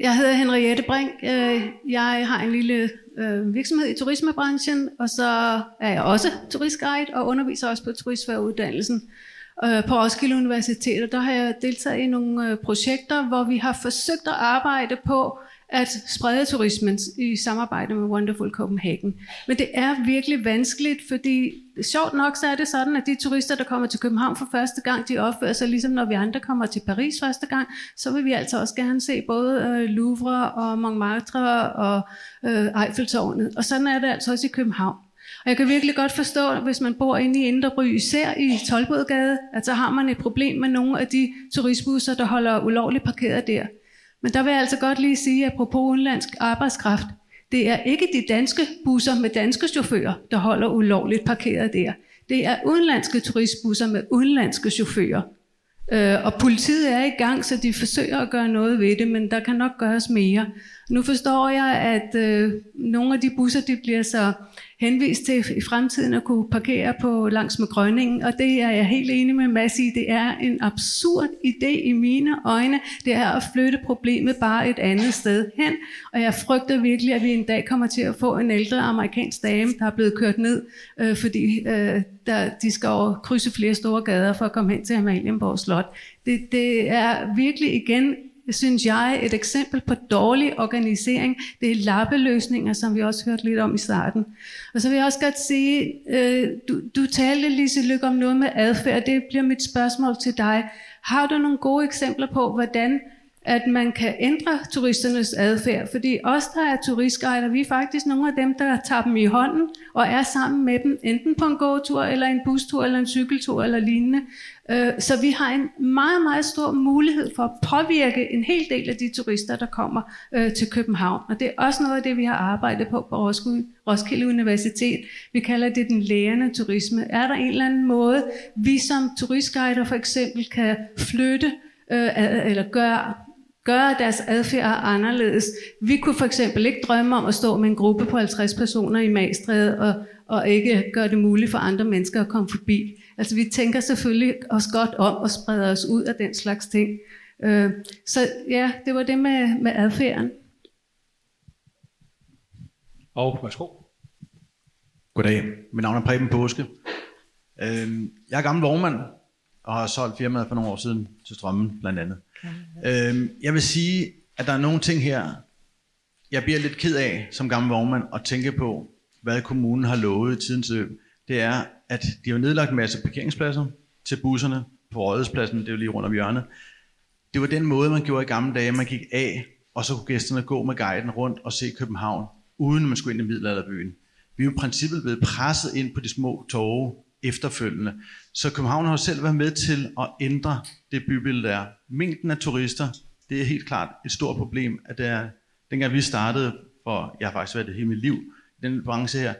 Jeg hedder Henriette Brink. Øh, jeg har en lille øh, virksomhed i turismebranchen, og så er jeg også turistguide og underviser også på turistfaguddannelsen. Øh, på Roskilde Universitet. Og der har jeg deltaget i nogle øh, projekter, hvor vi har forsøgt at arbejde på at sprede turismen i samarbejde med Wonderful Copenhagen. Men det er virkelig vanskeligt, fordi sjovt nok så er det sådan, at de turister, der kommer til København for første gang, de opfører sig ligesom når vi andre kommer til Paris første gang, så vil vi altså også gerne se både øh, Louvre og Montmartre og øh, Eiffeltårnet. Og sådan er det altså også i København. Og jeg kan virkelig godt forstå, hvis man bor inde i Indre By, især i Tolbodgade, at så har man et problem med nogle af de turistbusser, der holder ulovligt parkeret der. Men der vil jeg altså godt lige sige, apropos udenlandsk arbejdskraft, det er ikke de danske busser med danske chauffører, der holder ulovligt parkeret der. Det er udenlandske turistbusser med udenlandske chauffører. Øh, og politiet er i gang, så de forsøger at gøre noget ved det, men der kan nok gøres mere. Nu forstår jeg, at øh, nogle af de busser de bliver så henvist til i fremtiden at kunne parkere på langs med Grønningen, og det er jeg helt enig med Mads i. Det er en absurd idé i mine øjne. Det er at flytte problemet bare et andet sted hen, og jeg frygter virkelig, at vi en dag kommer til at få en ældre amerikansk dame, der er blevet kørt ned, øh, fordi øh, der, de skal over krydse flere store gader for at komme hen til Amalienborg Slot. Det, det er virkelig igen synes jeg, et eksempel på dårlig organisering. Det er lappeløsninger, som vi også hørte lidt om i starten. Og så vil jeg også godt sige, øh, du, du talte, Lise Lykke, om noget med adfærd. Det bliver mit spørgsmål til dig. Har du nogle gode eksempler på, hvordan at man kan ændre turisternes adfærd. Fordi os, der er turistguider, vi er faktisk nogle af dem, der tager dem i hånden og er sammen med dem, enten på en gåtur, eller en bustur, eller en cykeltur, eller lignende. Øh, så vi har en meget, meget stor mulighed for at påvirke en hel del af de turister, der kommer øh, til København. Og det er også noget af det, vi har arbejdet på på Roskilde Universitet. Vi kalder det den lærende turisme. Er der en eller anden måde, vi som turistguider for eksempel kan flytte øh, eller gøre gøre deres adfærd anderledes. Vi kunne for eksempel ikke drømme om at stå med en gruppe på 50 personer i Magstræde og, og ikke gøre det muligt for andre mennesker at komme forbi. Altså vi tænker selvfølgelig også godt om at sprede os ud af den slags ting. Øh, så ja, det var det med, med adfærden. Og værsgo. Goddag, mit navn er Preben Påske. Øh, jeg er gammel vognmand og har solgt firmaet for nogle år siden til Strømmen blandt andet. Øhm, jeg vil sige, at der er nogle ting her, jeg bliver lidt ked af som gammel vognmand at tænke på, hvad kommunen har lovet i tidens løb. Det er, at de har nedlagt en masse parkeringspladser til busserne på Rådhuspladsen, det er jo lige rundt om hjørnet. Det var den måde, man gjorde i gamle dage. Man gik af, og så kunne gæsterne gå med guiden rundt og se København, uden man skulle ind i middelalderbyen. Vi er jo i princippet blevet presset ind på de små tåge efterfølgende. Så København har selv været med til at ændre det bybillede der. Mængden af turister, det er helt klart et stort problem, at det er, dengang vi startede, for jeg har faktisk været det hele mit liv i den branche her,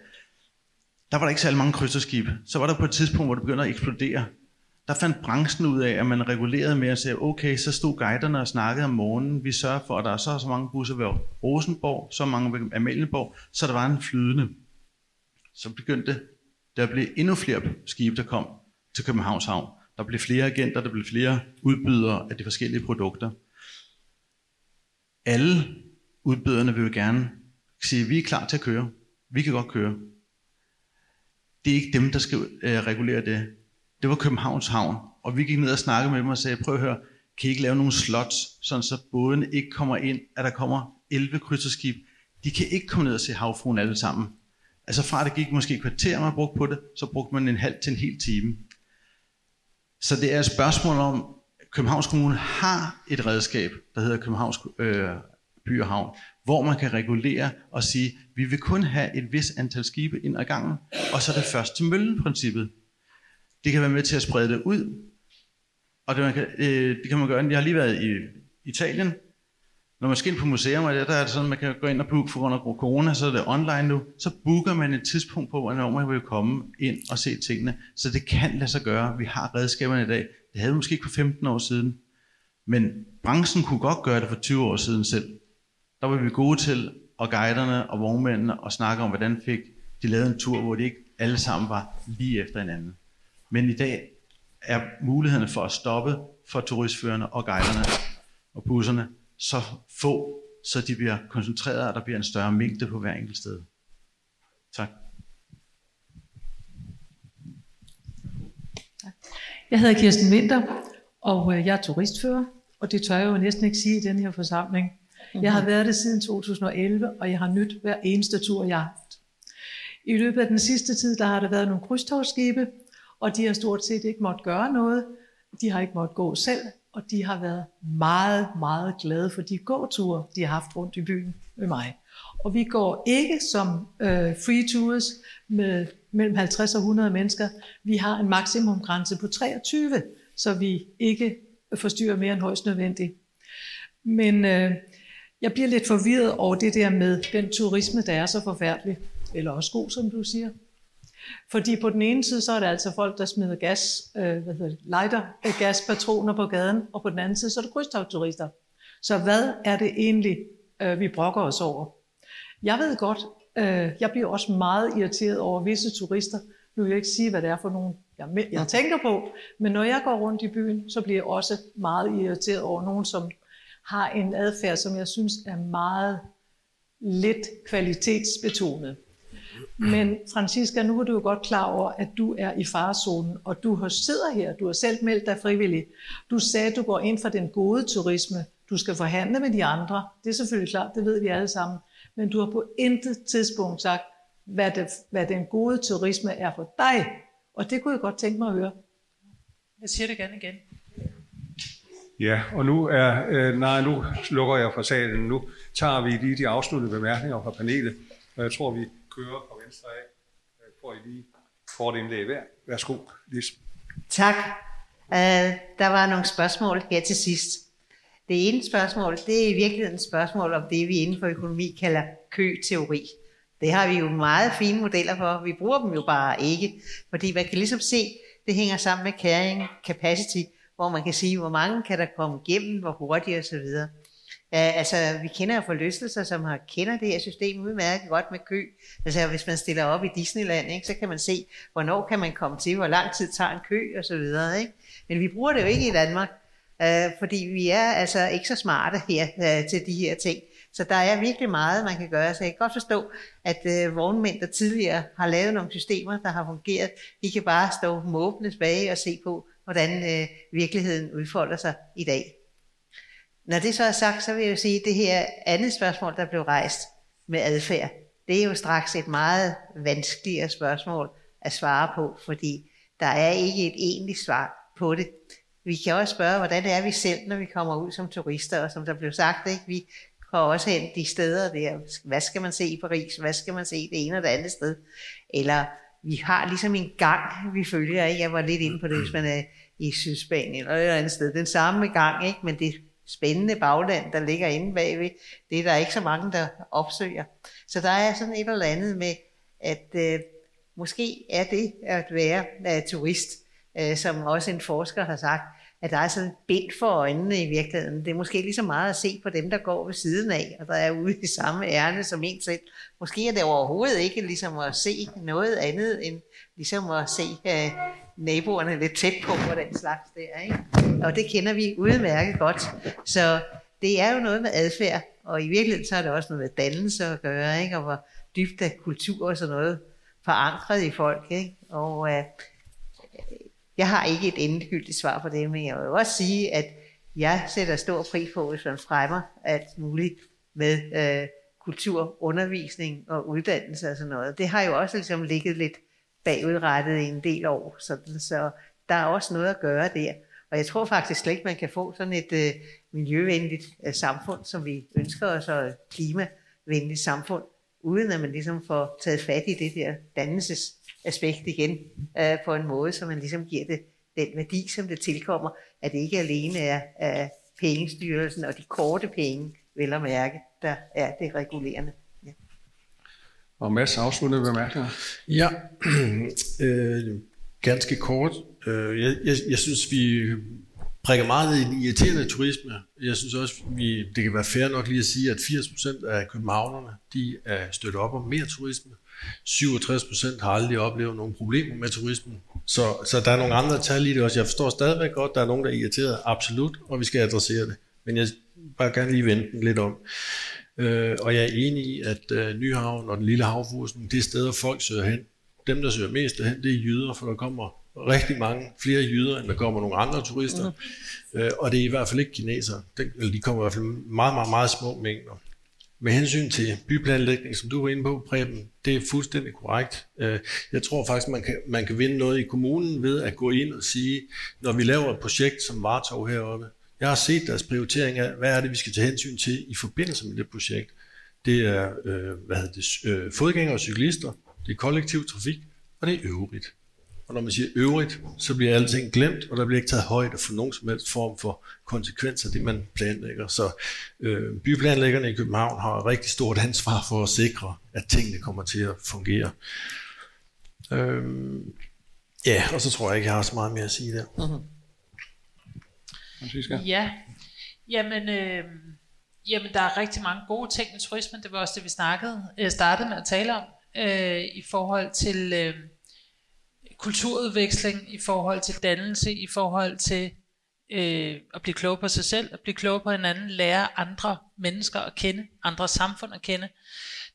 der var der ikke særlig mange krydserskib. Så var der på et tidspunkt, hvor det begyndte at eksplodere. Der fandt branchen ud af, at man regulerede med at sige, okay, så stod guiderne og snakkede om morgenen. Vi sørger for, at der er så, så mange busser ved Rosenborg, så mange ved Amalienborg, så der var en flydende. Så begyndte der blev endnu flere skibe, der kom til Københavns Havn. Der blev flere agenter, der blev flere udbydere af de forskellige produkter. Alle udbyderne vil jo gerne sige, at vi er klar til at køre. Vi kan godt køre. Det er ikke dem, der skal øh, regulere det. Det var Københavns Havn. Og vi gik ned og snakkede med dem og sagde, prøv at høre, kan I ikke lave nogle slots, sådan så båden ikke kommer ind, at der kommer 11 krydserskib. De kan ikke komme ned og se havfruen alle sammen. Altså fra det gik måske et kvarter, man brugte på det, så brugte man en halv til en hel time. Så det er et spørgsmål om, Københavns Kommune har et redskab, der hedder Københavns øh, By og Havn, hvor man kan regulere og sige, vi vil kun have et vis antal skibe ind ad gangen, og så er det først til møllen-princippet. Det kan være med til at sprede det ud, og det, man kan, øh, det kan man gøre. Jeg har lige været i Italien, når man skal ind på museum, og der er det sådan, man kan gå ind og booke for grund af corona, så er det online nu, så booker man et tidspunkt på, hvornår man vil komme ind og se tingene. Så det kan lade sig gøre. Vi har redskaberne i dag. Det havde vi måske ikke for 15 år siden. Men branchen kunne godt gøre det for 20 år siden selv. Der var vi gode til, og guiderne og vognmændene, og snakke om, hvordan fik de lavet en tur, hvor de ikke alle sammen var lige efter hinanden. Men i dag er mulighederne for at stoppe for turistførerne og guiderne og busserne så få, så de bliver koncentreret, og der bliver en større mængde på hver enkelt sted. Tak. Jeg hedder Kirsten Winter, og øh, jeg er turistfører, og det tør jeg jo næsten ikke sige i den her forsamling. Jeg har været det siden 2011, og jeg har nyt hver eneste tur, jeg har haft. I løbet af den sidste tid, der har der været nogle krydstogsskibe, og de har stort set ikke måttet gøre noget. De har ikke måttet gå selv og de har været meget, meget glade for de gåture, de har haft rundt i byen med mig. Og vi går ikke som øh, free tours med mellem 50 og 100 mennesker. Vi har en maksimumgrænse på 23, så vi ikke forstyrrer mere end højst nødvendigt. Men øh, jeg bliver lidt forvirret over det der med den turisme, der er så forfærdelig, eller også god, som du siger. Fordi på den ene side, så er det altså folk, der smider gas, øh, hvad hedder det, lighter, øh, gaspatroner på gaden, og på den anden side, så er det krydstogturister. Så hvad er det egentlig, øh, vi brokker os over? Jeg ved godt, øh, jeg bliver også meget irriteret over visse turister. Nu vil jeg ikke sige, hvad det er for nogen, jeg, jeg tænker på, men når jeg går rundt i byen, så bliver jeg også meget irriteret over nogen, som har en adfærd, som jeg synes er meget lidt kvalitetsbetonet. Men Francisca, nu er du jo godt klar over, at du er i farezonen, og du har sidder her, du har selv meldt dig frivillig. Du sagde, at du går ind for den gode turisme. Du skal forhandle med de andre. Det er selvfølgelig klart, det ved vi alle sammen. Men du har på intet tidspunkt sagt, hvad, det, hvad den gode turisme er for dig. Og det kunne jeg godt tænke mig at høre. Jeg siger det gerne igen. Ja, og nu er, øh, nej, nu lukker jeg for salen. Nu tager vi lige de afsluttende bemærkninger fra panelet, og jeg tror, vi kører fra venstre af. Øh, får I lige kort indlæg hver. Værsgo, Lis. Tak. Uh, der var nogle spørgsmål her til sidst. Det ene spørgsmål, det er i virkeligheden et spørgsmål om det, vi inden for økonomi kalder køteori. Det har vi jo meget fine modeller for. Vi bruger dem jo bare ikke, fordi man kan ligesom se, det hænger sammen med carrying capacity, hvor man kan sige, hvor mange kan der komme igennem, hvor hurtigt osv. Uh, altså, vi kender jo forlystelser, som har kender det her system udmærket godt med kø. Altså, hvis man stiller op i Disneyland, ikke, så kan man se, hvornår kan man komme til, hvor lang tid tager en kø osv. Ikke? Men vi bruger det jo ikke i Danmark, uh, fordi vi er altså ikke så smarte her uh, til de her ting. Så der er virkelig meget, man kan gøre. Så jeg kan godt forstå, at øh, vognmænd, der tidligere har lavet nogle systemer, der har fungeret, de kan bare stå måbende tilbage og se på, hvordan øh, virkeligheden udfolder sig i dag. Når det så er sagt, så vil jeg jo sige, at det her andet spørgsmål, der blev rejst med adfærd, det er jo straks et meget vanskeligere spørgsmål at svare på, fordi der er ikke et egentligt svar på det. Vi kan også spørge, hvordan er vi selv, når vi kommer ud som turister, og som der blev sagt, ikke? vi går også hen de steder der, hvad skal man se i Paris, hvad skal man se det ene og det andet sted, eller vi har ligesom en gang, vi følger, ikke? jeg var lidt inde på det, hvis man er i Sydspanien eller et eller andet sted, den samme gang, ikke? men det spændende bagland, der ligger inde bagved, det er der ikke så mange, der opsøger. Så der er sådan et eller andet med, at øh, måske er det at være øh, turist, øh, som også en forsker har sagt, at der er sådan et bind for øjnene i virkeligheden. Det er måske lige så meget at se på dem, der går ved siden af, og der er ude i samme ærne som en selv. Måske er det overhovedet ikke ligesom at se noget andet, end ligesom at se øh, naboerne lidt tæt på, og den slags der. Ikke? Og det kender vi udmærket godt. Så det er jo noget med adfærd, og i virkeligheden så er det også noget med dannelse at gøre, ikke? og hvor dybt er kultur og sådan noget forankret i folk. Ikke? Og øh, jeg har ikke et endegyldigt svar på det, men jeg vil også sige, at jeg sætter stor pris på, hvis man fremmer alt muligt med øh, kultur, undervisning og uddannelse og sådan noget. Det har jo også ligesom ligget lidt bagudrettet i en del år, sådan, så der er også noget at gøre der. Og jeg tror faktisk slet ikke, man kan få sådan et øh, miljøvenligt øh, samfund, som vi ønsker os, og et klimavenligt samfund, uden at man ligesom får taget fat i det der dannelses aspekt igen øh, på en måde, så man ligesom giver det den værdi, som det tilkommer, at det ikke alene er er pengestyrelsen og de korte penge, vel at mærke, der er det regulerende. Ja. Og Mads, afsluttende bemærkninger. Ja, [CLEARS THROAT] øh, ganske kort. Øh, jeg, jeg, jeg synes, vi prikker meget i den irriterende turisme. Jeg synes også, vi, det kan være fair nok lige at sige, at 80% af københavnerne, de er støttet op om mere turisme. 67 procent har aldrig oplevet nogle problemer med turismen. Så, så der er nogle andre tal i det også. Jeg forstår stadigvæk godt, der er nogen, der er irriteret. Absolut, og vi skal adressere det. Men jeg bare gerne lige vente den lidt om. Øh, og jeg er enig i, at øh, Nyhavn og den lille havfursen, det er steder, folk søger hen. Dem, der søger mest hen, det er jyder, for der kommer rigtig mange flere jyder, end der kommer nogle andre turister. Mm. Øh, og det er i hvert fald ikke kinesere. Eller de kommer i hvert fald meget, meget, meget små mængder. Med hensyn til byplanlægning, som du var inde på, Preben, det er fuldstændig korrekt. Øh, jeg tror faktisk, man kan, man kan vinde noget i kommunen ved at gå ind og sige, når vi laver et projekt som Vartov heroppe, jeg har set deres prioritering af, hvad er det, vi skal tage hensyn til i forbindelse med det projekt. Det er øh, hvad hedder det, øh, fodgængere og cyklister, det er kollektiv trafik, og det er øvrigt. Og når man siger øvrigt, så bliver alting glemt, og der bliver ikke taget højde for nogen som helst form for konsekvenser af det, man planlægger. Så øh, byplanlæggerne i København har et rigtig stort ansvar for at sikre, at tingene kommer til at fungere. Øh, ja, og så tror jeg ikke, jeg har så meget mere at sige der. Mm-hmm. Ja, jamen, øh, jamen der er rigtig mange gode ting med turismen. Det var også det, vi snakkede, øh, startede med at tale om øh, i forhold til... Øh, kulturudveksling, i forhold til dannelse, i forhold til øh, at blive klog på sig selv, at blive klog på hinanden, lære andre mennesker at kende, andre samfund at kende.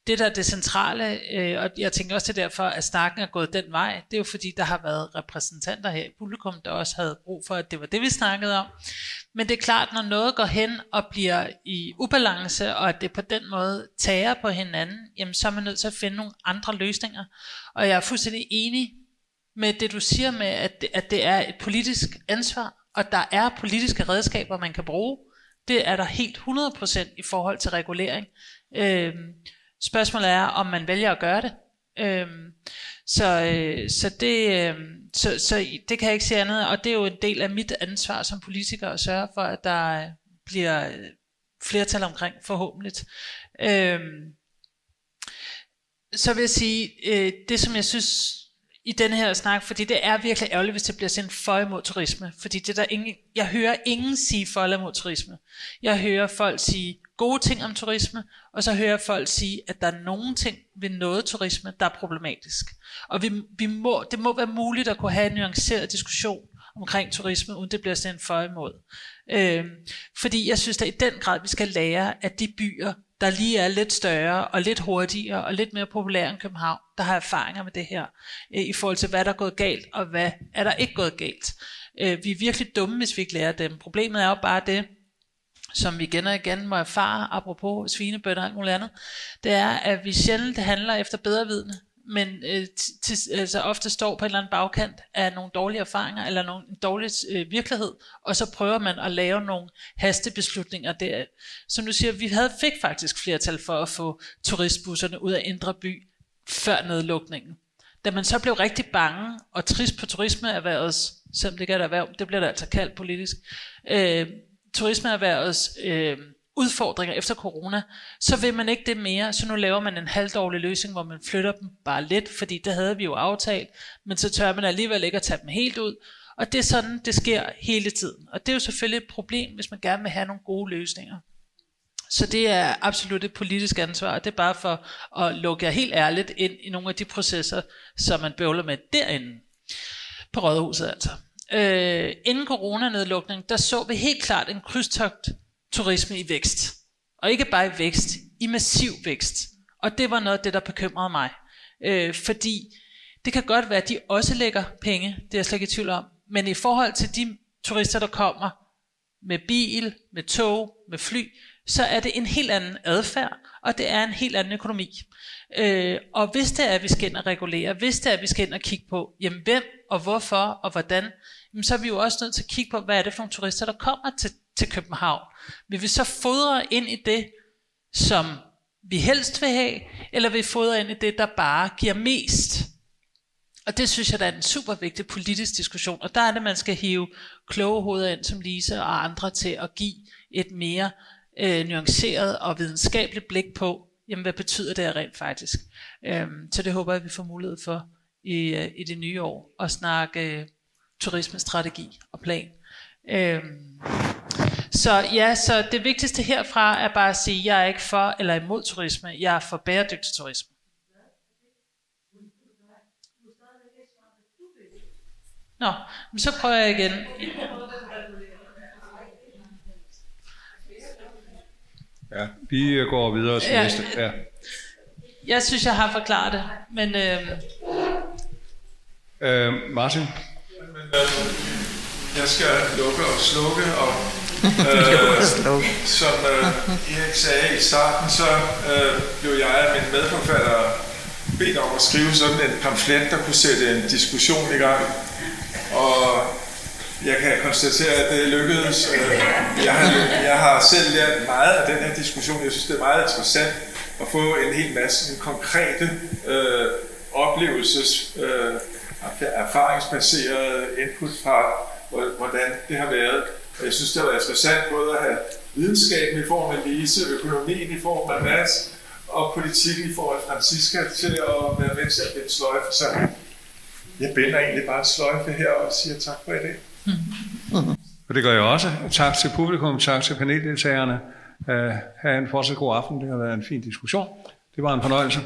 det der er det centrale, øh, og jeg tænker også det derfor, at snakken er gået den vej, det er jo fordi, der har været repræsentanter her i publikum, der også havde brug for, at det var det, vi snakkede om. Men det er klart, når noget går hen og bliver i ubalance, og at det på den måde tager på hinanden, jamen så er man nødt til at finde nogle andre løsninger. Og jeg er fuldstændig enig med det, du siger med, at det, at det er et politisk ansvar, og der er politiske redskaber, man kan bruge. Det er der helt 100% i forhold til regulering. Øhm, spørgsmålet er, om man vælger at gøre det. Øhm, så, øh, så, det, øh, så, så det kan jeg ikke sige andet, og det er jo en del af mit ansvar som politiker at sørge for, at der øh, bliver øh, flertal omkring forhåbentlig. Øhm, så vil jeg sige, øh, det som jeg synes i den her snak, fordi det er virkelig ærgerligt, hvis det bliver sendt for imod turisme, fordi det der ingen, jeg hører ingen sige for imod turisme. Jeg hører folk sige gode ting om turisme, og så hører jeg folk sige, at der er nogen ting ved noget turisme, der er problematisk. Og vi, vi må, det må være muligt at kunne have en nuanceret diskussion omkring turisme, uden det bliver sendt for imod. Øh, fordi jeg synes at i den grad, vi skal lære, at de byer, der lige er lidt større og lidt hurtigere og lidt mere populære end København, der har erfaringer med det her, øh, i forhold til hvad der er gået galt og hvad er der ikke gået galt. Øh, vi er virkelig dumme, hvis vi ikke lærer dem. Problemet er jo bare det, som vi igen og igen må erfare, apropos svinebønder og alt muligt andet, det er, at vi sjældent handler efter bedre vidne, men øh, til, altså ofte står på en eller anden bagkant af nogle dårlige erfaringer, eller nogle, en dårlig øh, virkelighed, og så prøver man at lave nogle hastebeslutninger der. Som du siger, vi havde fik faktisk flertal for at få turistbusserne ud af Indre By før nedlukningen. Da man så blev rigtig bange og trist på turismeerhvervets, selvom det ikke er et erhverv, det bliver der altså kaldt politisk, øh, turismeerhvervets øh, udfordringer efter corona, så vil man ikke det mere, så nu laver man en halvdårlig løsning, hvor man flytter dem bare lidt, fordi det havde vi jo aftalt, men så tør man alligevel ikke at tage dem helt ud, og det er sådan, det sker hele tiden. Og det er jo selvfølgelig et problem, hvis man gerne vil have nogle gode løsninger. Så det er absolut et politisk ansvar, og det er bare for at lukke jer helt ærligt ind i nogle af de processer, som man bøvler med derinde på Rådhuset altså. Øh, inden coronanedlukningen, der så vi helt klart en krydstogt turisme i vækst. Og ikke bare i vækst, i massiv vækst. Og det var noget af det, der bekymrede mig. Øh, fordi det kan godt være, at de også lægger penge, det er jeg slet ikke i tvivl om. Men i forhold til de turister, der kommer med bil, med tog, med fly, så er det en helt anden adfærd, og det er en helt anden økonomi. Øh, og hvis det er, at vi skal ind og regulere, hvis det er, at vi skal ind og kigge på, jamen hvem og hvorfor og hvordan, jamen, så er vi jo også nødt til at kigge på, hvad er det for nogle turister, der kommer til, til København. Vil vi så fodre ind i det, som vi helst vil have, eller vil vi fodre ind i det, der bare giver mest? Og det synes jeg, der er en super vigtig politisk diskussion, og der er det, man skal hive kloge hoveder ind som Lise og andre til at give et mere øh, nuanceret og videnskabeligt blik på, jamen hvad betyder det rent faktisk. Øhm, så det håber jeg, vi får mulighed for i, øh, i det nye år, at snakke øh, turismestrategi og plan. Øhm, så ja, så det vigtigste herfra er bare at sige, at jeg er ikke for eller imod turisme, jeg er for bæredygtig turisme. Nå, men så prøver jeg igen. Ja, vi går videre til Ja. næste. Ja. Jeg synes, jeg har forklaret det, men øh, Øh, Martin? Jeg skal lukke og slukke, og øh, som øh, Erik sagde i starten, så øh, blev jeg og min medforfatter bedt om at skrive sådan en pamflet, der kunne sætte en diskussion i gang. Og jeg kan konstatere, at det lykkedes. Øh, Jeg har, jeg har selv lært meget af den her diskussion. Jeg synes, det er meget interessant at få en hel masse konkrete øh, oplevelses, øh, erfaringsbaserede input fra, hvor- hvordan det har været. Og Jeg synes, det var interessant både at have videnskaben i form af Lise, økonomien i form af Mads, og politikken i form af Francisca til at være med til at binde sløjfe. Så jeg binder egentlig bare sløjfe her og siger tak for i dag. Og det gør jeg også. Tak til publikum, tak til paneldeltagerne. Uh, have en fortsat god aften. Det har været en fin diskussion. Det var en fornøjelse.